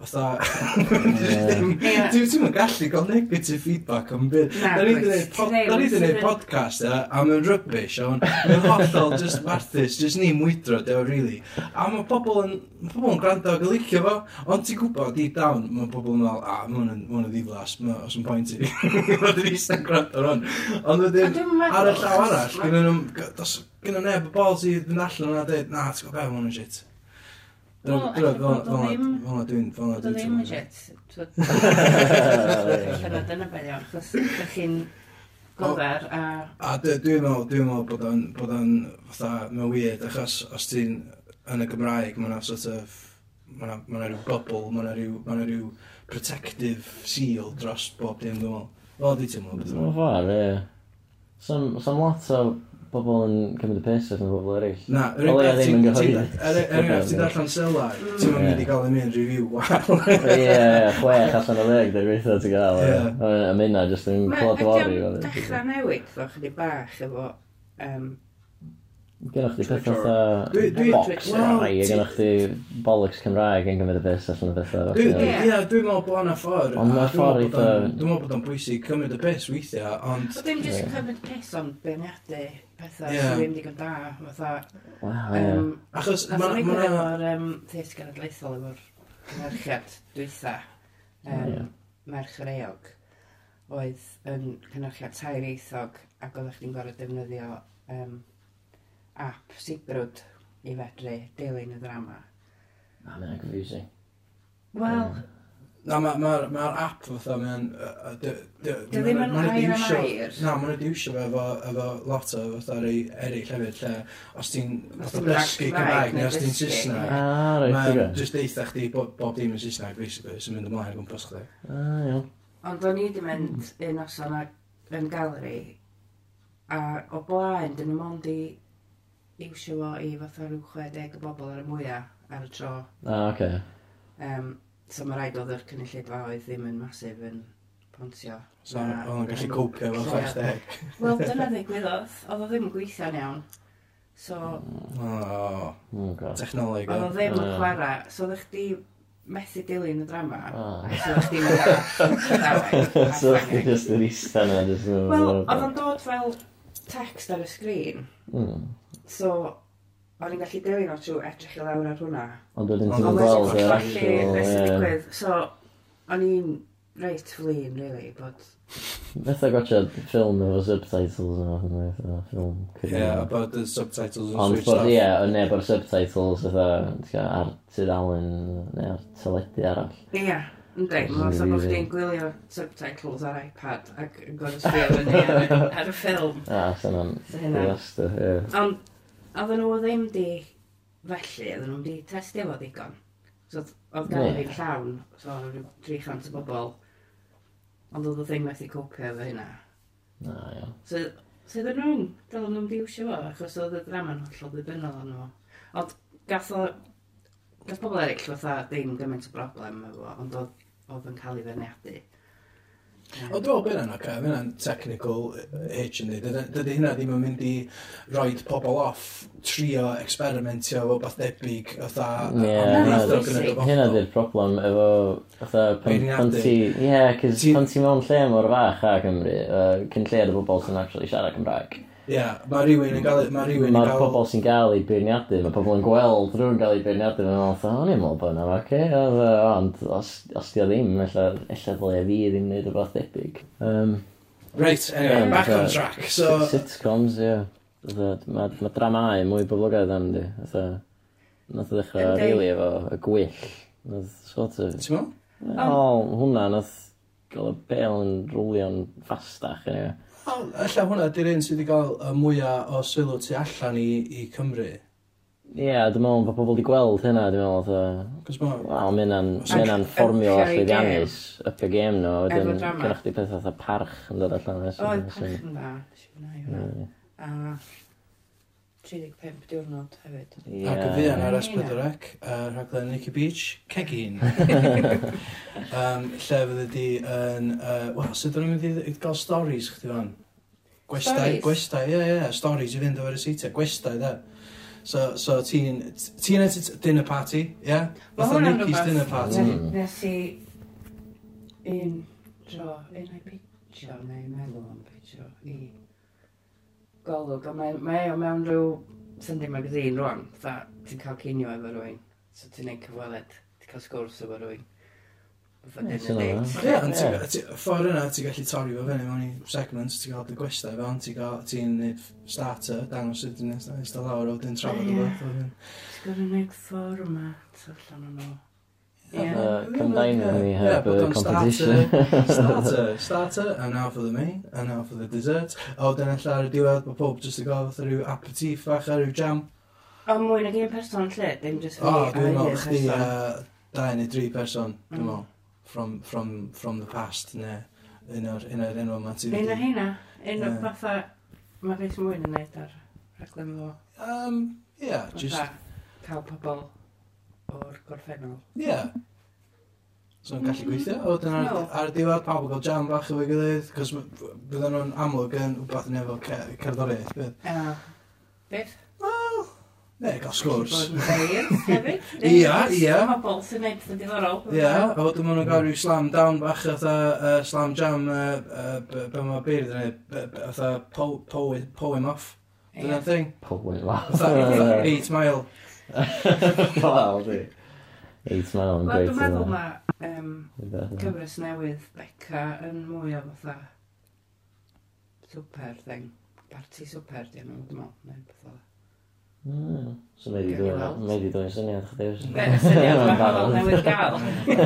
fatha... Dwi'n ddim yn gallu gael negative feedback am byd. Na, ni wedi gwneud podcast e, a mae'n rubbish, a mae'n hollol just marthus, just ni mwydro, dewa, really. A mae pobl yn, pobl yn gwrando ag licio fo, ond ti'n gwybod, deep down, mae pobl yn meddwl, a, ah, mae'n yn ddiflas, ma, os yn pwynt i. Mae'n eistedd gwrando ar hwn. Ond wedyn, ar y llaw arall, gynnu nhw, gynnu neb y bol sydd yn allan yna dweud, na, ti'n gwybod, mae'n shit. Fona dwi'n... Fona dwi'n... ddim yn shit. Llyfod yn y beth iawn, chos ydych chi'n gofer a... A dwi'n meddwl, dwi'n meddwl bod o'n, bod o'n, fatha, mae'n weird, achos os ti'n yn y Gymraeg, mae'n sort of, mae'n ma rhyw bubble, mae'n rhyw, mae'n rhyw protective seal dros bob dim, dwi'n meddwl. Fel di ti'n meddwl beth o'n? Mae'n fawr, ie. Sam lot o bobl yn cymryd y piss allan o bobl eraill. Na, yr un beth ti'n darllen sylar, ti'n mynd i gael yn un review wael. Ie, chwech allan o ddeg, dwi'n gweithio ti'n gael. A minna, jyst yn clod o ori. Mae'n dechrau newid fo chydig bach efo... Um, Gennych chi pethau fatha box rai, a gennych chi bollocks Cymraeg yn gymryd y bus allan o bethau. Ie, dwi'n meddwl bod yna ffordd. Ond mae'r ffordd eitha... Dwi'n meddwl bod o'n bwysig cymryd y bus weithiau, ond... Dim jyst cymryd y bus, ond beirniadu pethau yeah. sydd ddim digon da. Fatha, wow, um, Achos ma' na... Ma' efo'r um, theatr genedlaethol efo'r cynhyrchiad dwytha, um, merch yr eog, oedd yn cynhyrchiad tair eithog ac oeddech chi'n gorau defnyddio um, app Sigrwd i fedru dilyn y drama. Ah, mae'n confusing. Wel, um, Na, mae'r ma, ma, ma app fatha, mae'n... Dio ddim yn air yn air. Na, mae'n ediwsio fe efo, efo lot o fatha rei eraill hefyd, lle os ti'n dysgu Cymraeg neu os ti'n Saesneg, ah, mae'n just deitha chdi bob bob dim yn Saesneg, basically, sy'n mynd ymlaen gwmpas chdi. Ah, iawn. Ond o'n i wedi mynd un noson yn galeri, a o blaen, dyn nhw mond i iwsio fo i fatha rhyw 60 o bobl ar y mwyaf ar y tro. Ah, oce. Okay. Um, So mae rhaid oedd yr cynulleidfa oedd ddim yn masif yn pontio. So oedd yn gallu cwpio fel chais deg. Wel, dyna ddigwyddodd. Oedd o ddim yn gweithio'n iawn. So... Oh, technoleg. Oedd o ddim yn chwarae. So oedd chdi methu dilyn y drama. Ah. So oedd chdi'n mynd So oedd chdi just yn eista na. Wel, oedd o'n dod fel text ar y sgrin. Mm. So o'n i'n gallu dilyn o trwy edrych i lawr ar hwnna. Ond wedyn ti'n gweld yr actual... So, o'n i'n reit flin, really, bod... Metha gotcha ffilm efo subtitles yma, fatha ffilm Ie, a bod y subtitles yn switch off. Ond ie, neu bod y subtitles fatha ar Sir Alun, neu ar teledu arall. Ie, ynddi, mae'n sa bod chdi'n gwylio subtitles ar iPad ac yn gwneud sbio fyny ar y ffilm. Ah, sy'n hynna'n disaster, ie. Ond Oedden nhw ddim di, felly, oedden nhw'n di testio fo ddigon. So, oedd gael i fi llawn, so oedd 300 o bobl, ond oedd y ddim methu cwpio efo hynna. Na, ia. So, so oedden nhw'n dal nhw'n diwsio fo, achos oedd y drama'n hollol ddibynnol o'n nhw. Ond gath o, gath pobl eraill fatha ddim gymaint o broblem efo, ond oedd, oedd yn cael ei ferniadu. O do, bydd yna, okay, bydd yna'n technical hitch yn dweud. Dydy hynna ddim yn mynd i roi pobl off trio experimentio efo beth debyg fatha Ie, hynna di'r problem efo fatha pan ti... Ie, cys pan ti mewn lle mor fach a Cymru, uh, cyn lle'r y bobl sy'n actually siarad Cymraeg yeah, mae rhywun yn gael... Mae rhywun yn Mae'r gael... pobol sy'n gael ei beirniadu, mae pobl yn gweld rhywun gael ei beirniadu, mae'n meddwl, o'n i'n meddwl bod yna, oce, ond os, os di o ddim, ella ddylai fi ddim wneud rhywbeth debyg. Um, right, anyway, yeah, back on track, so... Sitcoms, ie. Yeah. Mae ma dramau mwy boblogaidd am di. Nath o ddechrau rili efo y gwyll. Nath sort of... Ti'n meddwl? Wel, hwnna, nath gael y bel yn rwlio'n fastach, anyway. Alla hwnna, di'r un sydd wedi cael y mwyaf o sylw tu allan i, i Cymru. Ie, yeah, dwi'n meddwl bod pobl wedi gweld hynna, dwi'n meddwl, fatha... Cos ma... Wel, mae hynna'n fformio llwyddiannus, up y gêm nhw, Efo wedyn gynnwch chi pethau fatha parch yn dod allan. Oedd parch yn dda, nes i fyna, 35 diwrnod hefyd. Yeah. Ac y fi yn ar S4C, uh, rhaglen Nicky Beach, cegin. um, lle fydde di yn... Uh, Wel, sydd yn mynd i gael stories chdi fan? Gwestai, gwestai, ie, ie, stories i fynd o'r esita, gwestai da. So, so ti'n... Ti'n at dinner party, ie? Yeah? Fath o Nicky's dinner party. Mm. Nes i un tro, un o'i pitio, neu meddwl am pitio, i golwg, ond mae, mae o mewn rhyw Sunday Magazine rwan, dda, ti'n cael cinio efo rwy'n, so ti'n neud cyfweled, ti'n cael sgwrs efo rwy'n. Ffordd yna, ti'n gallu torri fo fyny mewn i segments, ti'n cael dy gwesta efo, ti'n cael, ti'n neud starter, dangos sydyn, ystod lawr o dyn trafod o beth. Ti'n gwrdd yn neud fformat allan o'n nhw uh, combining the herb yeah, competition. Starter, starter, starter, and now for the main, and now for the dessert. O, oh, dyna lle ar y diwedd, bod pob jyst yn gael fatha rhyw aperitif fach a rhyw jam. O, mwy na gyn person lle, dim jyst fi. O, dwi'n meddwl chdi uh, dau neu dri person, dwi'n mm. meddwl, from, from, from the past, ne, un o'r enw yma ti. Un o'r hynna, un o'r fatha, mae beth mwy yn neud ar rhaglen fo. Um, yeah, just... Cael pobl o'r gorffennol. Ie. Yeah. So yn gallu gweithio. O, dyna ar, No. ar diwedd pawb yn cael jam bach efo'i gilydd, cos m- bydden nhw'n amlwg yn wbeth yn efo ce- cerddoriaeth, bydd. A beth? Wel, ne, gael sgwrs. Bod yn beirdd hefyd. Ia, ia. Pobl sy'n neud yn diddorol. Ie, a wedyn maen nhw'n gael rhyw slam down bach atha uh, slam jam uh, uh, be mae beirdd yn neud, atha poem off. Dyna'r thing. Pobl yn laugh. Atha 8 mile. Waw, di. Eight man yn Wel, dwi'n meddwl mae um, yna. gyfres newydd Beca yn mwy o fatha super thing. Parti super di enw, dwi'n meddwl, neu'n beth oedd. Mm. So mae wedi Gawn ni dod- weld. mae wedi dod yn syniad chdi oes? Neu'n syniad Yn barod. bach newydd gael.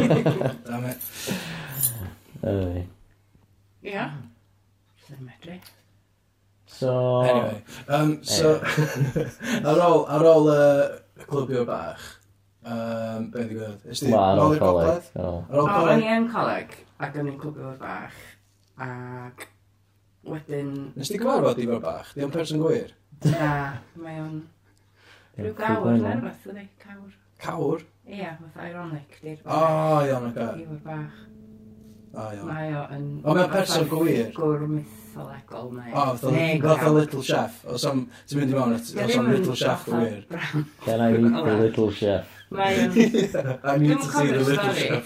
Damn it. Anyway. Ia. Dwi'n medru. So... Anyway. Um, so, ar ôl, ar ôl uh, clybio bach. Um, be di gwybod? Ysdi? Ma, ar ôl coleg. Ar ôl coleg. O'n i yn coleg, ac o'n i'n clybio bach. Ac wedyn... Nes ti gyfarfod i fo'r bach? Di o'n person gwir? Na, mae o'n... Rhyw gawr, neu rhywbeth, ydy, cawr. Cawr? Ie, fath ironic. O, iawn, o'r gair. I fod bach. Mae o yn... O, mae person gwir. Gwr mytholegol, mae o. O, fath o Little Chef. O, sam, ti'n mynd i mewn at Little Chef gwir. Can I meet the Little Chef? I need to see the Little Chef.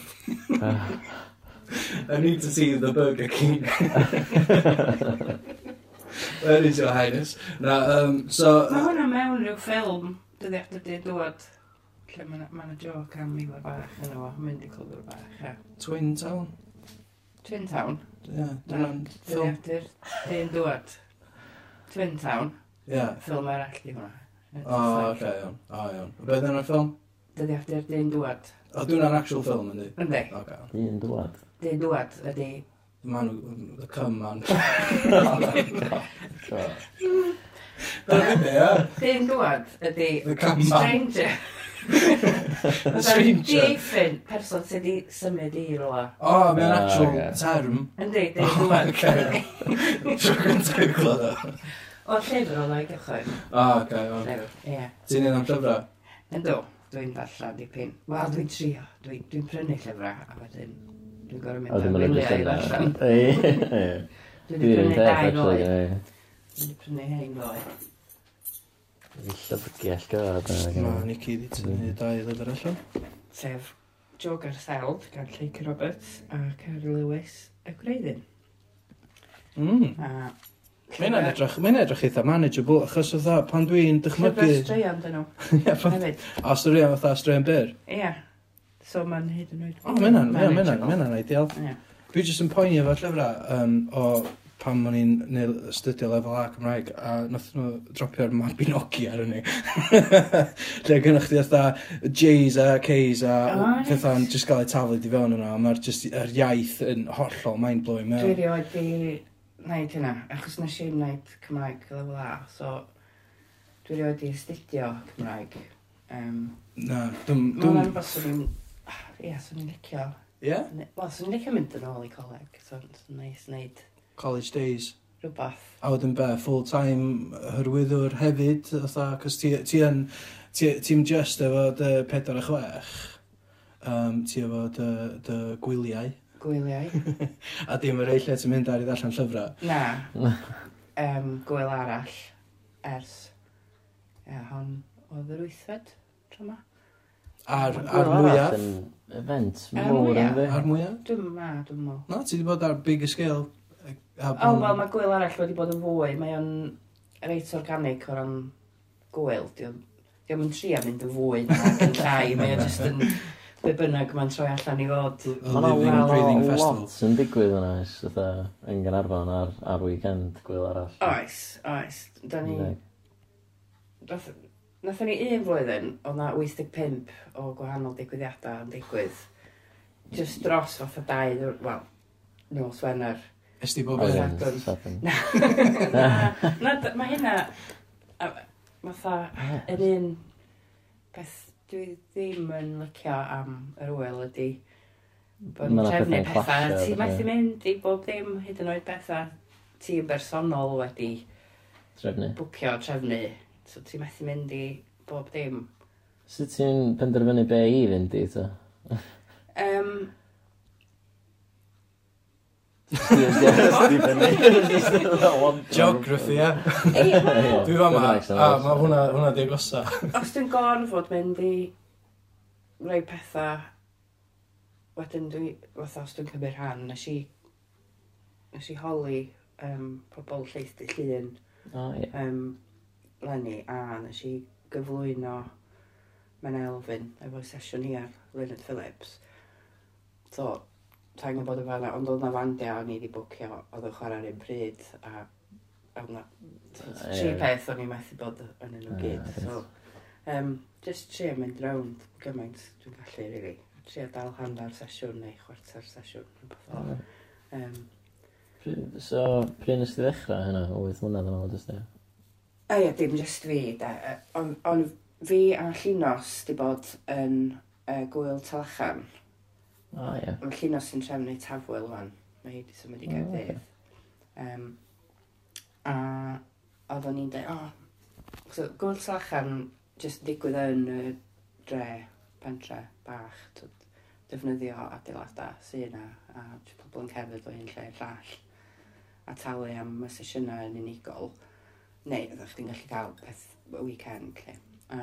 I need to see the Burger King. Where is your highness? Na, um, so... Mae uh, hwnna mewn rhyw ffilm, dyddi at ydy dod. Lle mae'n ma joc am i le bach yn o, mynd i clwb bach, Twin Town? Twin Town. Ie, dyna'n ffilm. Dyna'r un dŵad. Twin Town. Ie. Ffilm arall di hwnna. O, oce, iawn. O, iawn. Beth yna'r ffilm? Dydi after dyn dŵad. O, dwi'n actual ffilm yndi? Yndi. Oce. Un dŵad. Dyn dŵad ydi... Man, the cum man. Dyna ni, ie? Dyn dŵad ydi... The cum man. Stranger stranger. Diffyn person sydd wedi symud i rola. O, oh, mae'n actual okay. term. Yndi, di, dwi'n dweud. Tro gyntaf i'n glod o. O, llyfr o'n o'i gychwyn. O, oce, o. Llyfr, ie. Ti'n un am llyfrau? Ynddo, dwi'n darllen dipyn. Wel, dwi'n trio. Dwi'n dwi prynu llyfrau, a wedyn dwi'n gorau mynd am wyliau i ddarllen. Dwi'n prynu dau noed. Dwi'n prynu hen noed. Llyfrgell gyrraedd. Mae Nicky wedi tynnu dau lyfr allan. Sef Jogar Seld gan Lleica Roberts a Carol Lewis y Gwreiddyn. Mm. A Mae'n edrych, mae'n edrych eitha manageable, achos oedd pan dwi'n dychmygu... Llyfr straeon dyn nhw. Ie, pan... A straeon fatha straeon byr? Ie. So mae'n hyd yn oed... O, mae'n ideal. Dwi jyst yn poeni efo llyfrau um, o pam o'n i'n neud studio lefel A Cymraeg a nath nhw dropio'r map i Nokia ar hynny. Lle gynnwch chi fatha J's a K's a right. pethau'n just gael eu taflu di fewn yna, mae'r just yr er iaith yn hollol mind-blowing mewn. Dwi rioed di wneud hynna, achos nes i'n wneud Cymraeg lefel A, so dwi rioed di studio Cymraeg. Um, Na, dwi'n... Mae'n rhywbeth sy'n... Ie, yeah, sy'n licio. Ie? Yeah? Wel, sy'n licio mynd yn ôl i coleg, so nice wneud college days. Rhywbeth. A wedyn be, full-time hyrwyddwr hefyd, fatha, cos ti, ti yn, ti'n just efo dy 4 a chwech, um, ti efo dy, dy gwyliau. Gwyliau. a dim yr eich lle ti'n mynd ar i ddarllen llyfrau. Na. um, gwyl arall ers, ia, hon oedd yr wythfed, tro ma. Ar, ar mwyaf. Event mowr yn fi. Ar mwyaf? Dwi'n ma, dwi'n mo. Na, ti wedi bod ar big scale? O, oh, wel, mae gwyl arall wedi bod yn fwy. Mae o'n reit organic o ran gwyl. Diolch yn tri a mynd yn fwy ac yn llai. Mae o'n just yn... Be bynnag mae'n troi allan i fod. Mae'n awel breathing lot yn digwydd yna oes, ytha, yn Ganarfon ar, ar weekend gwyl arall. Oes, oes. Da ni... Nathon ni un flwyddyn, oedd na 85 o gwahanol digwyddiadau yn digwydd. Just dros fatha dau, wel, nos Wener Ys di bob yn sadwrn? Na, na, mae hynna, fatha, yr un beth dwi ddim yn licio am yr wyl ydy bod yn trefnu pethau. Ti methu mynd i bob ddim hyd yn oed bethau ti'n bersonol wedi trefnu. bwcio trefnu. So ti methu mynd i bob dim. Sut ti'n penderfynu be i fynd i, to? um, Geography, ie. Dwi fama, a mae hwnna, hwnna di agosa. Os dwi'n gorfod mynd i rhoi pethau, wedyn dwi, fatha, os dwi'n cymryd rhan, nes i, nes i holi um, pobl lleithdi llun oh, yeah. um, lenni, a nes i gyflwyno Menna Elfyn efo sesiwn hi ar Leonard Phillips. So, ta'n gwybod y fanna, ond oedd na fandia o'n i wedi bwcio, oedd yn chwarae'r un pryd, a oedd na tri peth o'n i methu bod yn nhw gyd. So, um, just tri am mynd rownd gymaint dwi'n gallu, really. Tri a dal handa'r sesiwn neu chwarter sesiwn, rhywbeth o. Um, so, pryd nes ti ddechrau hynna, o wyth mlynedd yn ôl, dyst A ie, dim just fi, da. Ond on, fi a Llinos di bod yn uh, gwyl Talachan O, oh, ie. Ond llinos sy'n trefnu neu tafwyl fan, mae hi wedi symud i gael oh, dydd. Um, a oedd o'n i'n dweud, o, oh. so, gwrdd slachan jyst digwydd yn y dre, pentre, bach, twyd, defnyddio adeiladau sy'n yna, a pobl yn cerdded o un lle llall, a talu am y sesiynau yn unigol, neu ydych chi'n gallu cael peth y weekend, lle. A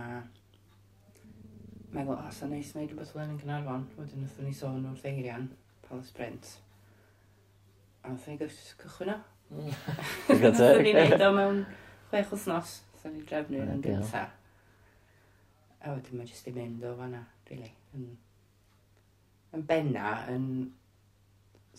meddwl, o, sa'n neis wneud rhywbeth fel yn Cynarfon, wedyn wnaethon ni sôn o'r ddeirian, Palace Print. A wnaethon ni cychwyn o. Wnaethon ni wneud o mewn chwech wythnos, sa'n ni drefnu yn gynta. A wedyn mae jyst i mynd o fanna, really. Yn, yn benna, yn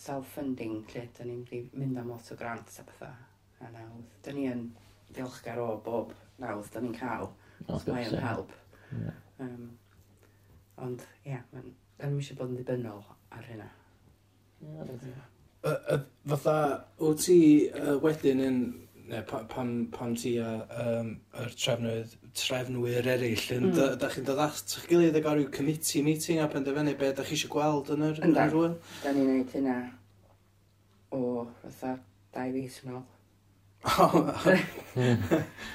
self-funding, lle da ni'n mynd am lot o grants a bethau. A nawdd, da ni yn diolchgar o bob nawdd da ni'n cael. Oh, mae o'n help. Yeah. Um, Ond, ie, yeah, yn eisiau bod yn ddibynnol ar hynna. Y- y- Fatha, wyt ti yy, wedyn yn, ne, pa- pan, pan ti a um, yr trefnydd, trefnwyr eraill, yn, Mm. mm. da chi'n dod at eich gilydd ag ar ryw committee meeting a penderfynu beth da chi eisiau gweld yn yr yn Yndan. rwyl? Da ni'n neud hynna o fatha dau fus yn ôl.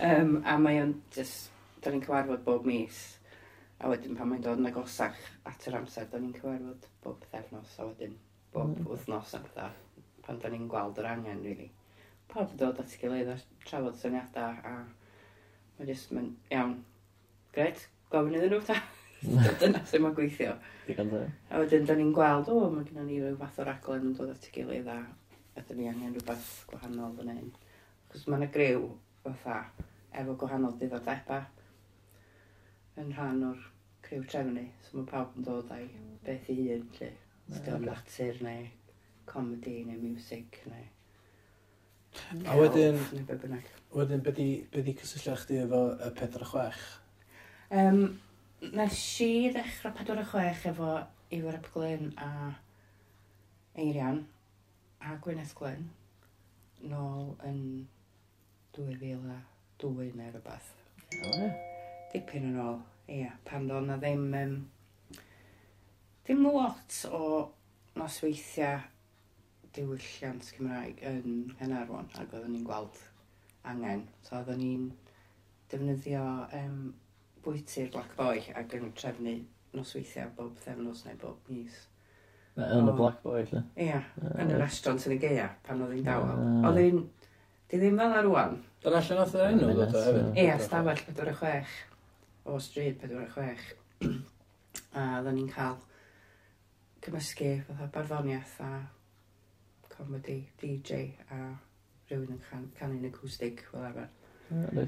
um, a mae o'n just, da ni'n cyfarfod bob mis A wedyn pan mae'n dod yn agosach at yr amser, da ni'n cyfarfod bob pethefnos, a wedyn bob mm. wythnos a dda, pan da ni'n gweld yr angen, really. Pawb yn dod at gilydd a trafod syniadau, a mae'n just, mae'n iawn, gred, gofyn iddyn nhw, ta. Dyna sy'n ma'n gweithio. a wedyn, da ni'n gweld, o, mae gennym ni rhyw fath o raglen yn dod at y gilydd, a ydyn ni angen rhywbeth gwahanol fan hyn. Cos mae'n y griw, fatha, efo gwahanol diddordebau yn rhan o'r criw trefnu, so mae pawb yn dod â'i beth i hun, lle. Sgam natur neu comedi neu music neu... A wedyn... Neu be bynnag. Wedyn, be di, be di cysylltu chdi efo y 46? Um, nes i ddechrau 46 efo Iwer Ap Glyn a Eirian a Gwyneth Glyn nôl yn 2002 neu rhywbeth. Oh, yeah dipyn yn ôl, ia, pan do'n na ddim, um, ddim lot o nosweithiau diwylliant Cymraeg yn Hynarwan ac oeddwn ni'n gweld angen. So oeddwn ni'n defnyddio um, bwyty'r Black Boy ac yn trefnu nosweithiau bob thefnos neu bob mis. Yn y Black Boy, lle? Ia, yn y restaurant yn y geia, pan oedd hi'n dawel. Oedd hi'n... Di ddim fel na rwan. Dyna lle nath yr enw ddod o hefyd? Ia, stafell 46 o stryd 46. a oedden ni'n cael cymysgu fatha barddoniaeth a comedy, DJ a rhywun yn can, canu'n acoustic fel arfer. Mm.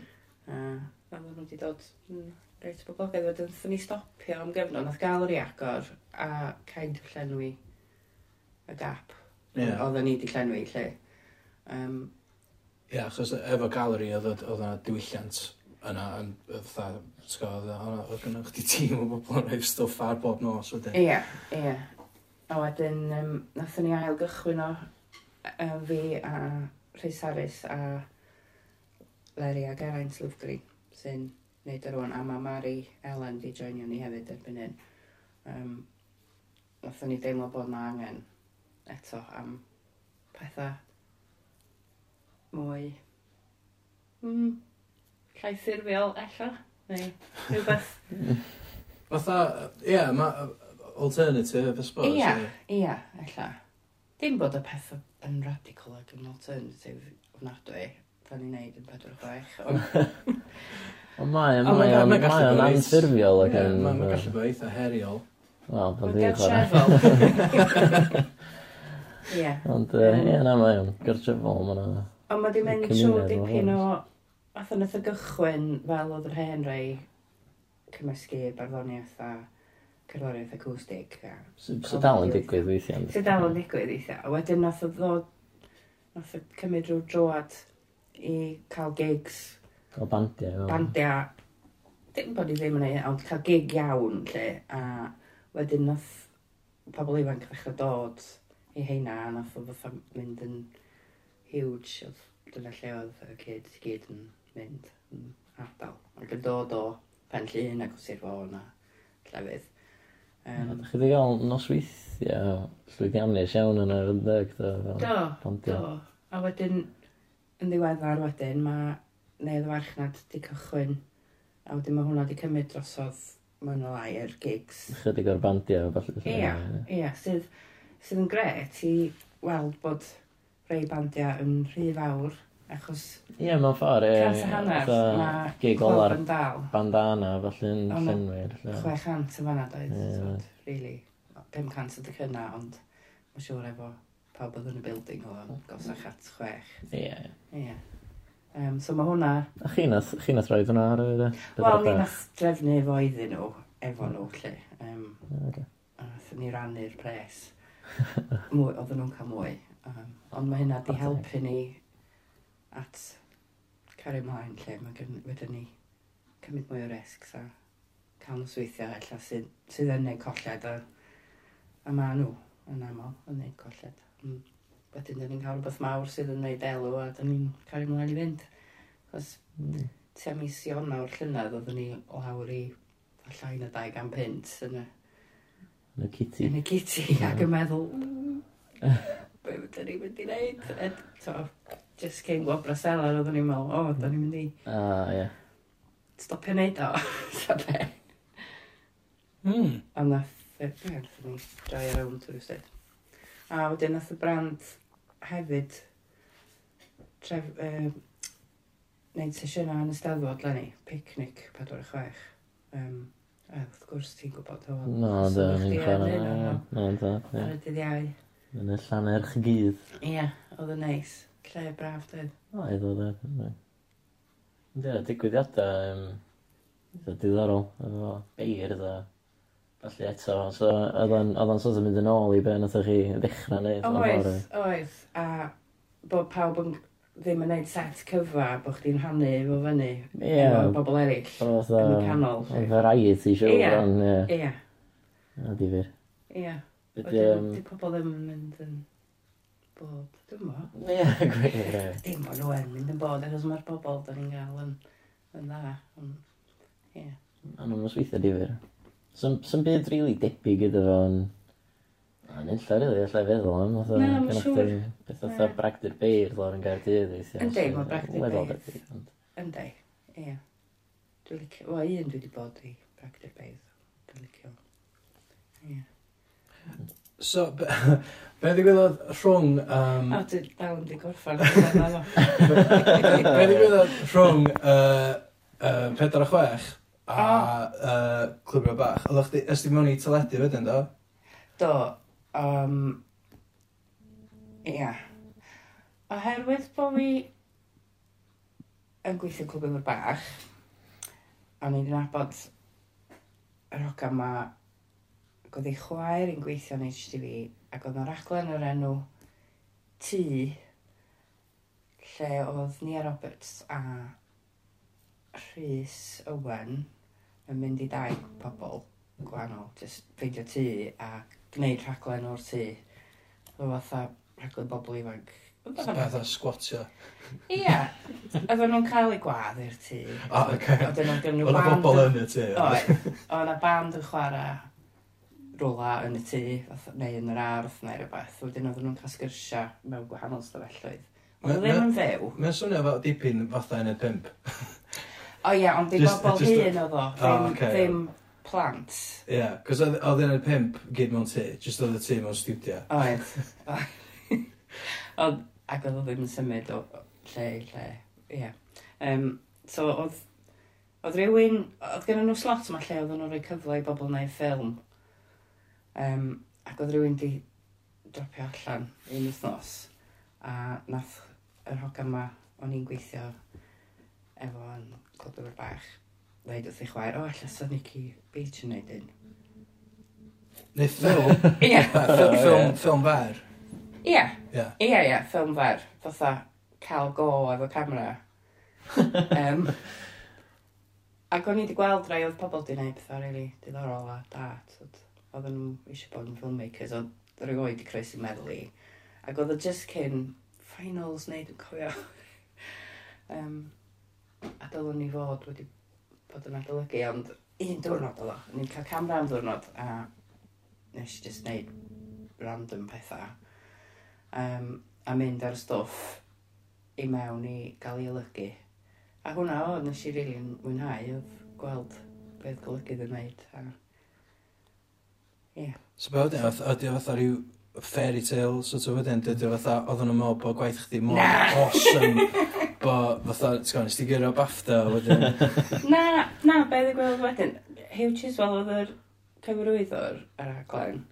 A oedden nhw wedi dod mm, reit boblogaidd wedyn wnaethon ni stopio am gyfnod, nath gael yr agor a kind of llenwi y gap yeah. oedden ni wedi llenwi lle. Um, Ie, yeah, achos efo galeri oedd yna diwylliant yna, yn fatha, sgodd, oedd yna chdi tîm o bobl yn rhaid stwff ar bob nos wedyn. Ie, ie. A wedyn, um, nath ni ail gychwyn o um, fi a Rhys Harris a Larry a Geraint Lwfgri, sy'n neud ar o'n, a mae Mari Ellen di joinio ni hefyd erbyn hyn. Um, nath ni deimlo bod na angen eto am pethau mwy... Mm, llai ffurfiol ella, neu rhywbeth. Fatha, ie, yeah, mae alternative, I suppose. Ie, ie, ella. Dim bod y peth yn radical ac yn alternative ofnadwy, fel ni'n neud yn 46. Ond mae, mae, mae, mae o'n anffurfiol ac yn... Mae'n gallu bod eitha heriol. Wel, pan dwi'n chwarae. Ie. Ond, ie, na, mae o'n gartrefol, mae'n... Ond mae di mynd trwy dipyn o Fath o'n y gychwyn fel oedd yr hen rei cymysgu barddoniaeth a cerddoriaeth acwstig. A so, dal yn digwydd weithiau? So dal yn digwydd weithiau. A wedyn nath o ddod, nath o cymryd rhyw droad i cael gigs. Cael bandiau. Bandia. Dim bod i ddim yn ei, ond cael gig iawn, lle. A wedyn nath pobl ifanc ddechrau dod i heina, a nath o fatha mynd yn huge. Dyna lle oedd y kid, gyd yn mynd yn ardal. Ac yn dod o pen llun ac o Sir Fôn a llefydd. Um, Ydych chi wedi cael nosweithiau llwyddiannus iawn yn yr ynddeg? Do, do, do. A wedyn, yn ddiweddar wedyn, mae neu'r farchnad wedi cychwyn. A wedyn mae hwnna wedi cymryd drosodd mewn o lai yr gigs. Chydig o'r bandiau falle. Ia, ia, sydd, sydd yn gret i weld bod rhai bandiau yn rhy fawr Achos... Ie, yeah, mewn ffordd, ie. Cant a hanner, mae gig ola'r bandana, falle yn llenwyr. 600 yn fanna doedd, yeah. really. 500 ydy cynna, ond mae'n siŵr efo pawb oedd yn y building o gosach at 6. Ie. Ie. Um, so mae hwnna... A chi nath, chi nath roed hwnna ar y... Wel, ni nath drefnu efo iddyn nhw, efo nhw, lle. Um, okay. A nath ni rannu'r pres. mwy, oedden nhw'n cael mwy. Um, ond mae hynna di helpu ni at cario mlaen lle mae wedyn ni cymryd mwy o risgs a cael nhw sweithiau ella sydd, sydd yn neud colled a, a maen nhw yn aml yn neud colled. Mm. Wedyn dyn ni'n cael rhywbeth mawr sydd yn neud elw a dyn ni'n cario mlaen i fynd. Cos mm. tua mis Ionawr llynedd oeddwn ni lawr i llain y 250 yn y... Yn y kitty. Yn y kitty, ac yn meddwl... Be wedi'n ni'n mynd i wneud? Just cyn gwybod Brasela, roeddwn ni'n meddwl, o, da ni'n mynd i O, ie. stopio neud o. Ta be? Mm. A na, fe ni droi ar awn trwy sut. A wedyn nath y brand hefyd tref, uh, neud sesiynau yn y steddfod lenni, picnic 46. Um, a wrth gwrs ti'n gwybod o. No, so da, ni'n yn chwarae. hyn, o'n No, da, ie. Ar y dydd iau. Yn y llanerch gydd. Ie, oedd yn neis. Creu braf dweud. Oedd oedd da. Ie, digwyddiadau um, diddorol, efo beir dda. Felly eto, so oedd o'n sort of mynd yn ôl i be nath chi ddechrau neud. Oedd, oedd, a bod pawb yn ddim yn gwneud set cyfa, bod chdi'n rhannu efo fyny. Ie. Yeah. bobl eraill, yn y canol. Yn variety show. Ie, ie. A difyr. Ie. Wedi pobl ddim yn mynd yn bod, dwi'n bo. Ie, gwir, ie. Dim bod nhw yn mynd yn bod, achos mae'r bobl da ni'n gael yn, yn dda. Ie. Yeah. Ond mae'n sweithio difyr. Sa'n byd rili really debyg iddo fo yn... Yn illa, rili, allai feddwl am. Na, mae'n siŵr. Beth oedd Bragdyr Beir lawr yn Gaerdydd. Ynddi, mae Bragdyr Beir. Yndi, ie. Dwi'n licio, wel, un dwi wedi bod i Bragdyr Beir. Dwi'n licio. Ie. So, Be ddigwyddodd rhwng... Um... O, dwi dal yn di gorffan. Be ddigwyddodd rhwng uh, uh, 4 a 6 a uh, Clwbio Bach? Oeddech chdi, ysdi mewn i teledu wedyn, do? Do. Um, ia. Oherwydd bod fi yn gweithio Clwbio Bach, a ni wedi nabod yr hogan ma goddi chwaer yn gweithio yn HTV ac oedd yna raglen yr enw Tŷ, lle oedd Nia Roberts a Rhys Owen yn mynd i dau pobl gwahanol, just feidio tŷ a gwneud rhaglen o'r tŷ. Oedd fatha rhaglen bobl ifanc. Oedd o'n Fatha squatio. Ie. Oedden nhw'n cael eu gwadd i'r tŷ. O, oce. Oedden nhw'n gynnu band. Oedd bobl yn y tŷ. Oedd. Oedd yna band yn chwarae rola yn y tŷ, neu yn yr ardd, neu rhywbeth. Wedyn oedden nhw'n cael sgyrsiau mewn gwahanol stafelloedd. Oedd ddim yn fyw. Mae'n swnio fel dipyn fatha yn y pimp. o ie, ond dim bobl hyn oedd o. Ddim plant. Ie, yeah, cos oedd yn y pimp gyd mewn tŷ, jyst oedd y tŷ mewn studio. Oedd. Ond, ac oedd o ddim yn symud o lle i lle. Ie. Um, so, oedd, oedd rhywun, oedd gen nhw slot yma lle oedd nhw'n rhoi cyfle i bobl wneud ffilm Um, ac oedd rhywun di dropio allan un wythnos a nath yr hogan ma o'n i'n gweithio efo'n clodwyr bach dweud wrth ei chwaer, o, oh, allas o'n Nicky Beach yn neud un. Neu ffilm? Ie. Ffilm, ffilm ffilm fer? Ie. Ie, ie, ffilm fer. Fytha cael go efo camera. um, ac o'n i wedi gweld rai oedd pobl di gwneud pethau really diddorol a da. Tyd oedden nhw eisiau bod yn filmmakers, oedd yr oed i croes meddwl i. Ac oedd o just cyn finals neu dwi'n cofio. um, a dylwn ni fod wedi bod yn adolygu, ond un diwrnod oedd o. Ni'n cael camera am diwrnod a nes i just wneud random pethau. Um, a mynd ar y stwff i mewn i gael ei olygu. A hwnna o, nes i rili'n really mwynhau, oedd gweld beth golygydd yn wneud. A Ie. So be wedyn, oedd- ydi o fatha rhyw fairy tale, sort of wedyn, dydy o fatha, oedden nhw'n meddwl bod gwaith chdi mor Na. awesome, bo fatha, ti'n gwybod, nes ti gyrra BAFTA, a wedyn, Na, na, be ddigwydd gweld wedyn. Hugh Chiswell oedd yr cyfrwyddwr ar aglen.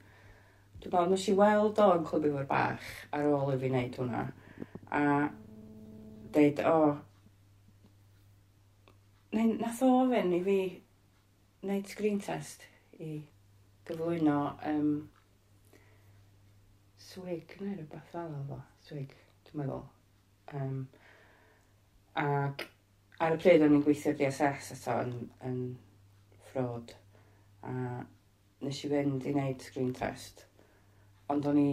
Dwi'n meddwl, nes i weld o yn clwb i'r bach ar ôl i fi wneud hwnna. A deud, o... Oh, nath o ofyn i fi wneud screen test i gyflwyno um, swig neu rhywbeth fel o fo, swig, dwi'n meddwl. Um, ac ar y pryd o'n i'n gweithio DSS eto yn, yn ffrod a nes i fynd i wneud screen test ond o'n i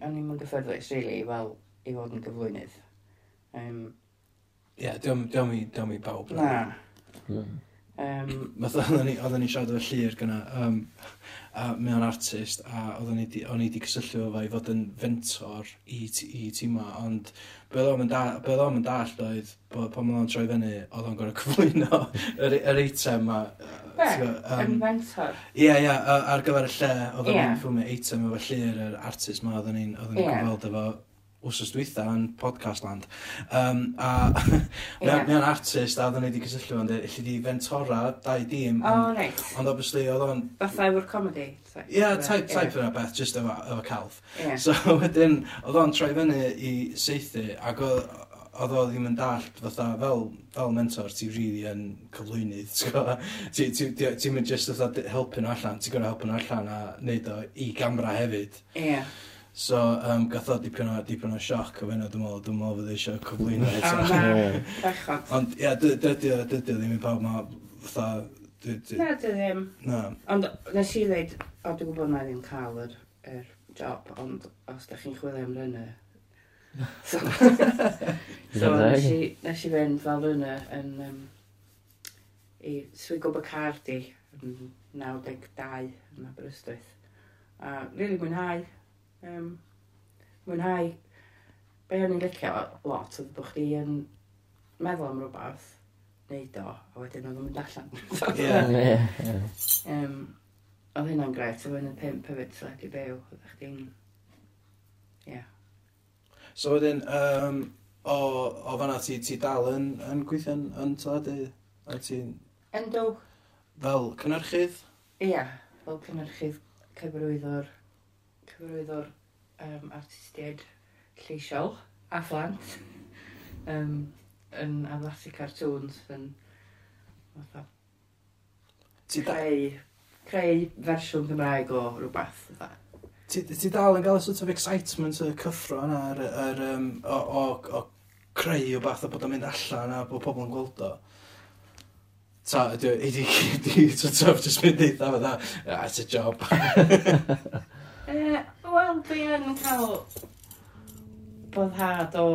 o'n i'n gyffyrddus really fel i fod yn gyflwynydd um, Ie, yeah, diolch i bawb. Na. Mm. Um, oedden ni, oedden ni siarad efo llir gyna, um, a mae o'n artist, a oedden ni, o'n i wedi cysylltu efo i fod yn fentor i, i tîma, ond beth o'n mynd dall oedd, bod pan oedd o'n troi fyny, oedd o'n gorau cyflwyno yr, yr eitem ma. Be? Um, fentor? Ie, ie, yeah, ar gyfer y lle, oedd o'n yeah. ffilmio eitem efo llir, yr artist ma, oedden ni'n yeah. gweld efo wsos dwytha yn podcast land. Um, a yeah. mae'n artist a oedden ni wedi cysylltu fan, lle di Ventora, dau dîm. Oh, on, nice. Ond obviously oedd o'n... Fatha efo'r comedy. Ie, yeah, type, type yna beth, just efo, efo calf. Yeah. So wedyn, oedd o'n troi fyny i seithi, ac oedd oedd o ddim yn dallt fatha fel, fel mentor ti rili really yn cyflwynydd ti'n ti, ti, ti mynd just fatha helpu nhw allan ti'n gwneud helpu nhw allan a neud o i gamra hefyd ie yeah. So, um, gath o dipyn o, dipyn o sioc o fenna, dwi'n meddwl, dwi'n meddwl fydd eisiau cyflwyno eto. Bechod. Ond, ie, dydy o dydy o, ddim i pawb ma, fatha... Na, dy ddim. Na. Ond, nes i ddeud, o, dwi'n gwybod na ddim cael yr, yr job, ond os da chi'n chwilio am rynnu... So, so nes, i, nes i fynd fel rynnu yn... Um, i swigo Bacardi yn 92 yn Aberystwyth. A, rili really mwynhau, Um, mwynhau, be o'n i'n licio lot oedd bod chdi yn meddwl am rhywbeth, neud o, a wedyn oedd yn mynd allan. Ie, ie, ie. Oedd hynna'n gret, oedd yn y pimp hefyd sled i byw, oedd chdi'n... Ie. Yeah. So wedyn, um, o, o fanna ti, ti dal yn, yn gweithio yn, yn teledu? A ti'n... Yndw. Fel cynnyrchydd? Ie, yeah, fel cynnyrchydd cyfrwyddwr cyfarwydd o'r um, artistiaid lleisiol a phlant um, yn addasu cartoons yn fatha Ti da- creu, creu fersiwn Gymraeg o rhywbeth. fatha. Ti, ti dal yn cael y sort of excitement y cyffro yna ar, ar, um, o, o, o creu o bath o bod o'n mynd allan a bod pobl yn gweld o. Ta, ydy, ydy, ydy, sort of, just mynd eitha fatha, "Ah, it's a job. E, wel, dwi yn cael boddhad o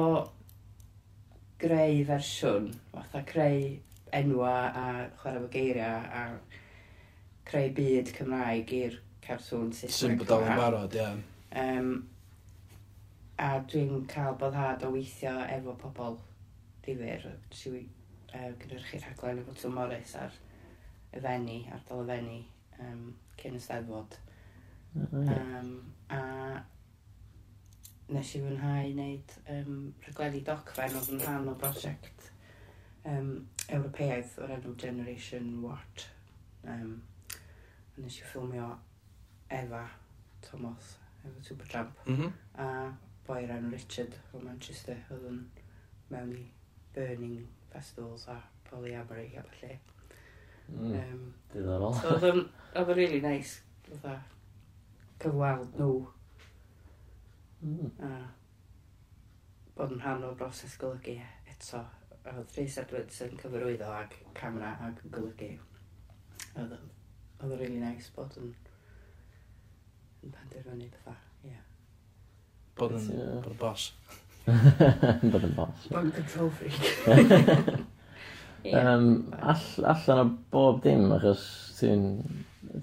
greu fersiwn, fatha creu enwa a chwarae fo geiriau a creu byd Cymraeg i'r cartwn Saesneg. Sy'n bodol yn barod, ie. Um, a dwi'n cael boddhad o weithio efo pobl difyr. Dwi'n uh, gynhyrchu rhaglen efo Tom Morris ar y fenni, ardal y fenni, um, cyn y steddfod. Um, a nes i fwynhau wneud um, rhaglenni docfen oedd yn rhan o brosiect um, Ewropeaidd o'r enw Generation What. Um, a nes i ffilmio Eva Thomas, efo Supertramp, mm -hmm. a boi ran Richard o Manchester, oedd yn mewn i Burning Festivals a Polyamory a falle. Mm, um, Diddorol. So, oedd yn, oedd yn really nice, oedd cyfweld nhw mm. a bod yn rhan o'r broses golygu eto oedd Rhys Edwards yn cyfarwyddo ag camera ag yn golygu oedd yn oedd yn really nice bod yn yn penderfynu pethau yeah. bod yn yeah. bod yn bos bod yn bos bod yn control freak yeah. um, all, allan o bob dim achos ti'n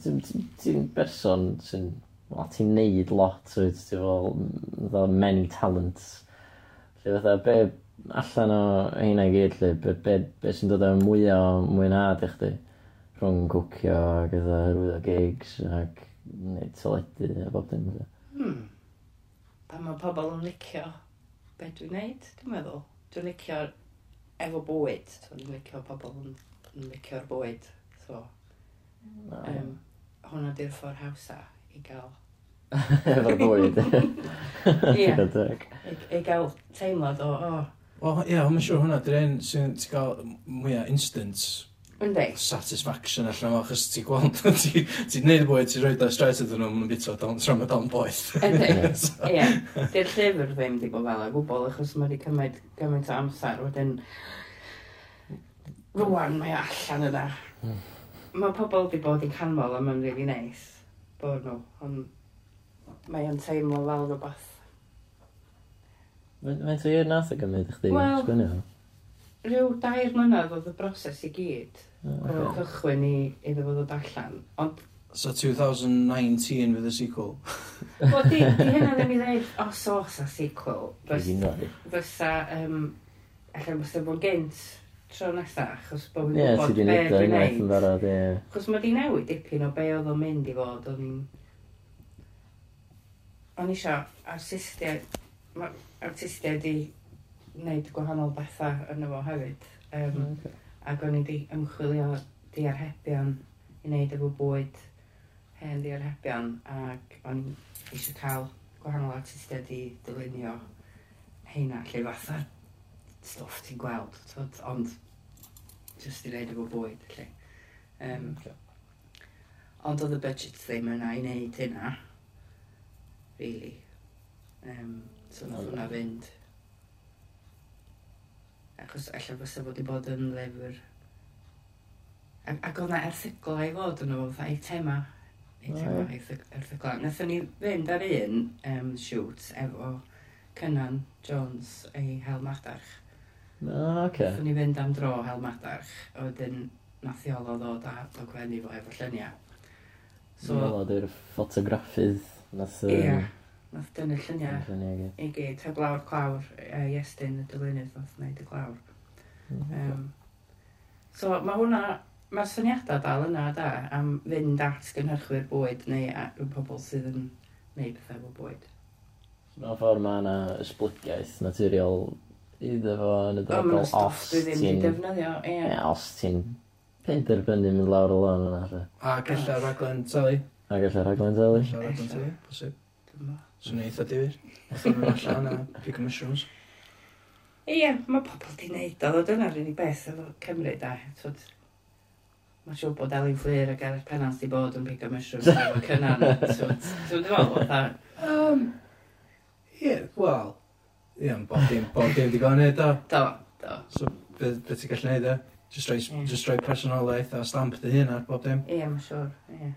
ti'n ti, ti berson sy'n well, ti'n neud lot, wyt, ti'n fel, mm, many talents. Felly, fatha, be allan o heina i gyd, lle, be, be, be sy'n dod â mwy o mwynhad i chdi? Rhwng cwcio ac ydw hyrwyd o gigs ac neud teledu a bob dim. Hmm. Pan mae pobl yn licio be dwi'n neud, dwi'n meddwl. Dwi'n licio efo bwyd, so dwi'n licio pobl yn, yn licio'r bwyd. So, no. um, hwnna di'r ffordd hawsa i gael. Efo'r bwyd. Ie. I, I gael teimlad o, o. Wel, ie, ond mae'n siŵr hwnna, dy'r un sy'n ti gael mwyaf instant Yndi. satisfaction allan o, achos ti'n gweld, ti'n ti neud y bwyd, ti'n rhoi da straight ydyn nhw, mae'n bito don, tra mae don boeth. Yndi, ie. Di'r llyfr ddim wedi bod fel y gwbl, achos mae wedi cymryd gymaint o amser, wedyn rwan mae o allan yna. Hmm. Mae pobl wedi bod yn canmol a mae'n rili really neis bod nhw, ond mae o'n teimlo fel rhywbeth. Mae'n tu i'r nath o gymryd chdi well, sgwynio? Rhyw dair mlynedd oedd y broses i gyd. Okay. O'r cychwyn i, iddo fod o allan. Ond So 2019 fydd y sequel. Wel, di, di hynna ddim i ddeud, os oes a sequel, fysa, um, allan fysa bod gynt tro nesa, achos bod fi'n yeah, gwybod beth dwi'n neud. Ie, barod, ie. Chos mae di newid dipyn o be oedd o'n mynd i fod, o'n i'n... O'n isio artistiaid, mae artistiaid di wneud gwahanol bethau yn efo hefyd. Um, okay. Ac o'n i di ymchwilio di arhebion i wneud efo bwyd hen di arhebion ac o'n i eisiau cael gwahanol artistiaid i dylunio heina lle fatha stwff ti'n gweld, twyd, ond just i wneud efo bwyd, lle. Um, okay. Ond oedd y budget ddim yna i wneud hynna, really. Um, so nath hwnna fynd. Achos alla fysa fod i bod yn lyfr. Ac, ac oedd na erthigla i fod yn o'n eitema. tema. Erthigla. Nathon ni fynd ar un um, shoot efo Cynan Jones ei Hel Madarch. No, okay. Fy ni fynd am dro hel madarch, a wedyn nath i olo ddod a dogfennu fo efo lluniau. So, no, dwi'n ffotograffydd. Nath, um, yeah, nath dynnu lluniau, lluniau i gyd. Heb lawr clawr, uh, Iestyn y dylunydd nath wneud y clawr. Um, so mae hwnna, mae'r syniadau dal yna da am fynd at gynhyrchwyr bwyd neu at y pobl sydd yn gwneud pethau efo bwyd. Mewn ffordd mae yna ysblygiaeth naturiol iddo fo yn y dyfodol os ti'n... Dwi ddim defnyddio, ie. Ie, os ti'n penderfynu mynd lawr y lôn yna. A galla raglen teli. A galla raglen teli. Galla raglen teli, posib. Swn eitha difyr. Oedd yn allan a pick mushrooms. Ie, mae pobl di wneud o, dyna'r unig beth efo Cymru da. Twyd, Mae'n siŵr bod Elin Fflir a Gareth Pennant di bod yn pick a mushrooms efo cynnan. Dwi'n meddwl, fatha... Um, ie, wel, Ie, yeah, bob dim, bob dim di gael neud o. Do, do. So, beth be ti'n gallu neud e? Just rhoi, yeah. Mm. just rhoi personolaeth a stamp dy hun ar bob dim. Ie, yeah, mae'n siŵr, ie.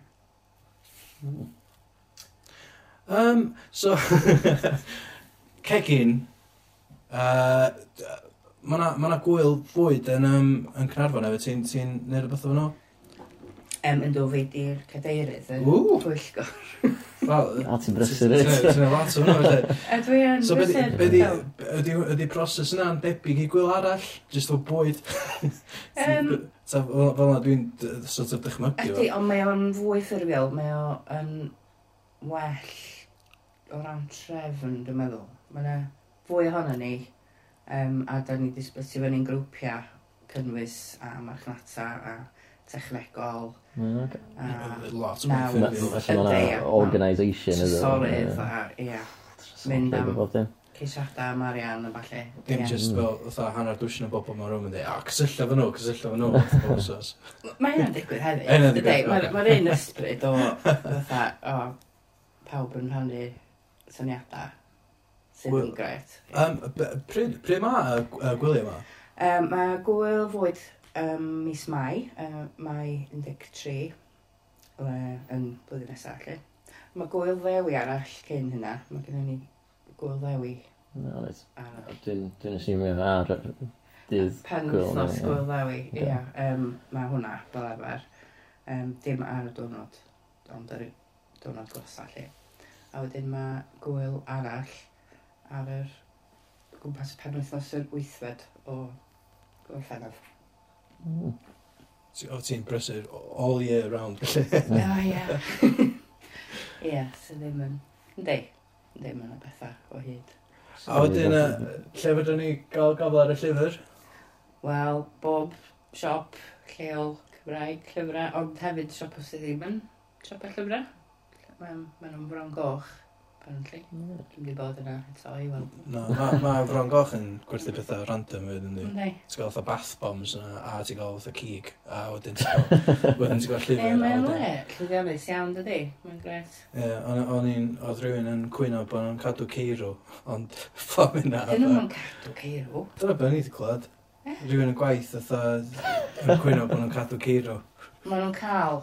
Um, so, cegin, uh, mae na, ma gwyl fwyd yn, um, yn Cynarfon efo, ti'n ti neud rhywbeth o'n nhw? Um, yn dod fi di'r cadeirydd yn pwyllgor. A ti'n brysur i. Ti'n lot o hwnnw. Ydw i yn brysur. So ydy proses yna'n debyg i gwyl arall? Just o bwyd? Ta, fel yna dwi'n sort of dychmygu. Ydy, ond mae o'n fwy ffurfiol. Mae o'n well o ran trefn, dwi'n meddwl. Mae yna fwy ohono ni, um, a da ni disbysu fyny'n grwpiau cynnwys a marchnata a technegol. Mm, okay. A lot mawr. Yna organisation. Trysorydd a, ia. Mynd am ceisiadau am arian a falle. Dim just fel, fatha, hanner dwysyn o bobl mewn rhwm yn dweud, a cysyllta fy nhw, cysyllta fy nhw. Mae hynna'n digwydd hefyd. Mae'r un ysbryd o, fatha, o, pawb yn rhannu syniadau. Sydd yn gret. Um, pryd ma y gwyliau yma? Um, mae gwyl fwyd um, mis Mai, uh, Mai 13, le, yn blwyddyn nesaf allu. Mae gwyl ddewi arall cyn hynna, mae gennym ni gwyl ddewi. No, dwi'n dwi asymio ar dydd Pen gwyl ddewi. gwyl ddewi, ia. Um, mae hwnna, fel arfer. Um, dim ar y diwrnod, ond ar y diwrnod gosa allu. A wedyn mae gwyl arall ar yr gwmpas penwythnos yr wythfed o Gorffennaf. O, ti'n brysur all year round. o, ie. Ie, so ddim yn... Ynddi, ddim yn y bethau o hyd. A wedyn, lle fydden ni gael gofal ar y llyfr? Wel, bob siop lleol Cymraeg, llyfrau, ond hefyd siop os ddim yn siop y llyfrau. Maen ma nhw'n bron goch apparently. Mm. Dwi'n mynd bod yna eto i weld. No, mae ma Fron Goch yn gwerthu pethau random wedyn ni. Nei. Ti'n gael bath bombs yna, a ti'n gael fatha cig, a wedyn ti'n gael, wedyn ti'n gael llyfr. Mae'n le, llwyddiannus iawn dydi, mae'n gret. Ie, o'n i'n, oedd rhywun yn cwyno bod nhw'n cadw ceirw, ond ffom yna. Dyn nhw'n cadw ceirw? Dyna beth ni wedi clywed. Rhywun yn gwaith, oedd yn cwyno bod nhw'n cadw ceirw maen nhw'n cael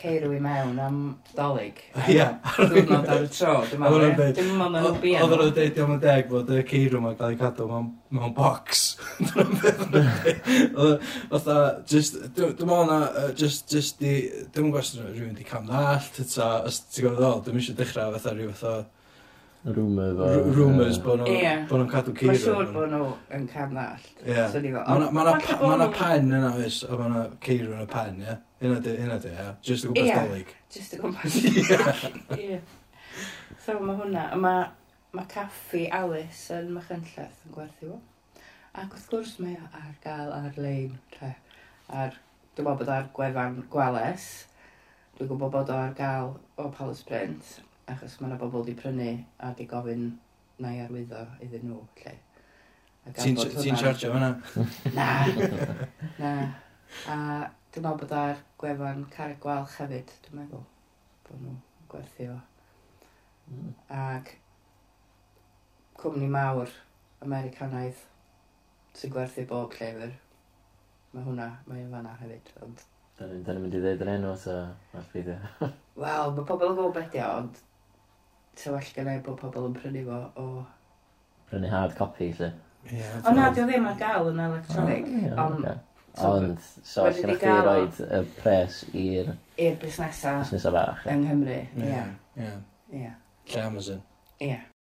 ceirw i mewn am dolyg. Ie. Dwi'n ar y tro, dwi'n meddwl. Dwi'n meddwl yn bian. Oedd nhw'n dweud am y deg bod y ceirw mae'n cael ei cadw mewn box. Oedd just, dwi'n meddwl na, just, just di, dwi'n meddwl rhywun di cam ddallt, ta, os ti'n gwybod ddol, dwi'n eisiau dechrau fatha rhyw fatha, Rumour fo. Rumours bod nhw'n yeah. bo cadw ceir. Mae'n siŵr bod nhw yn carnallt. Ie. Mae yna oh, pen yna oes, a mae yna ceir yn y pen, ie? Yna di, yna di, ie? Just y gwmpas dolyg. Just y gwmpas. Ie. So mae hwnna, mae ma caffi Alice yn Machynlleth yn gwerthu fo. Ac wrth gwrs mae ar gael ar-lein, te. Ar, dwi'n gwybod bod ar gwefan Gwales. Dwi'n gwybod bod o ar gael o Palace Print achos mae yna bobl wedi prynu a wedi gofyn na i arwyddo iddyn nhw, lle. Ti'n charge hwnna? Na, na. A dwi'n meddwl bod ar gwefan carreg gwalch hefyd, dwi'n meddwl, bod nhw'n gwerthu o. Mm. Ac cwmni mawr Americanaidd sy'n gwerthu bob llyfr. Mae hwnna, mae yn fanna hefyd, ond... Da ni'n mynd i ddeud yr enw, so... Wel, mae pobl yn gwybod beth ond So well gen bod pobl yn prynu fo o... Prynu hard copy, lle. Yeah, o na, di o ddim ar gael yn electronic. Ond, Ond, so all gennych chi roed y pres i'r... I'r busnesau. Busnesau bach. Yng Nghymru, ie. Ie. Ie. Lle Amazon. Ie.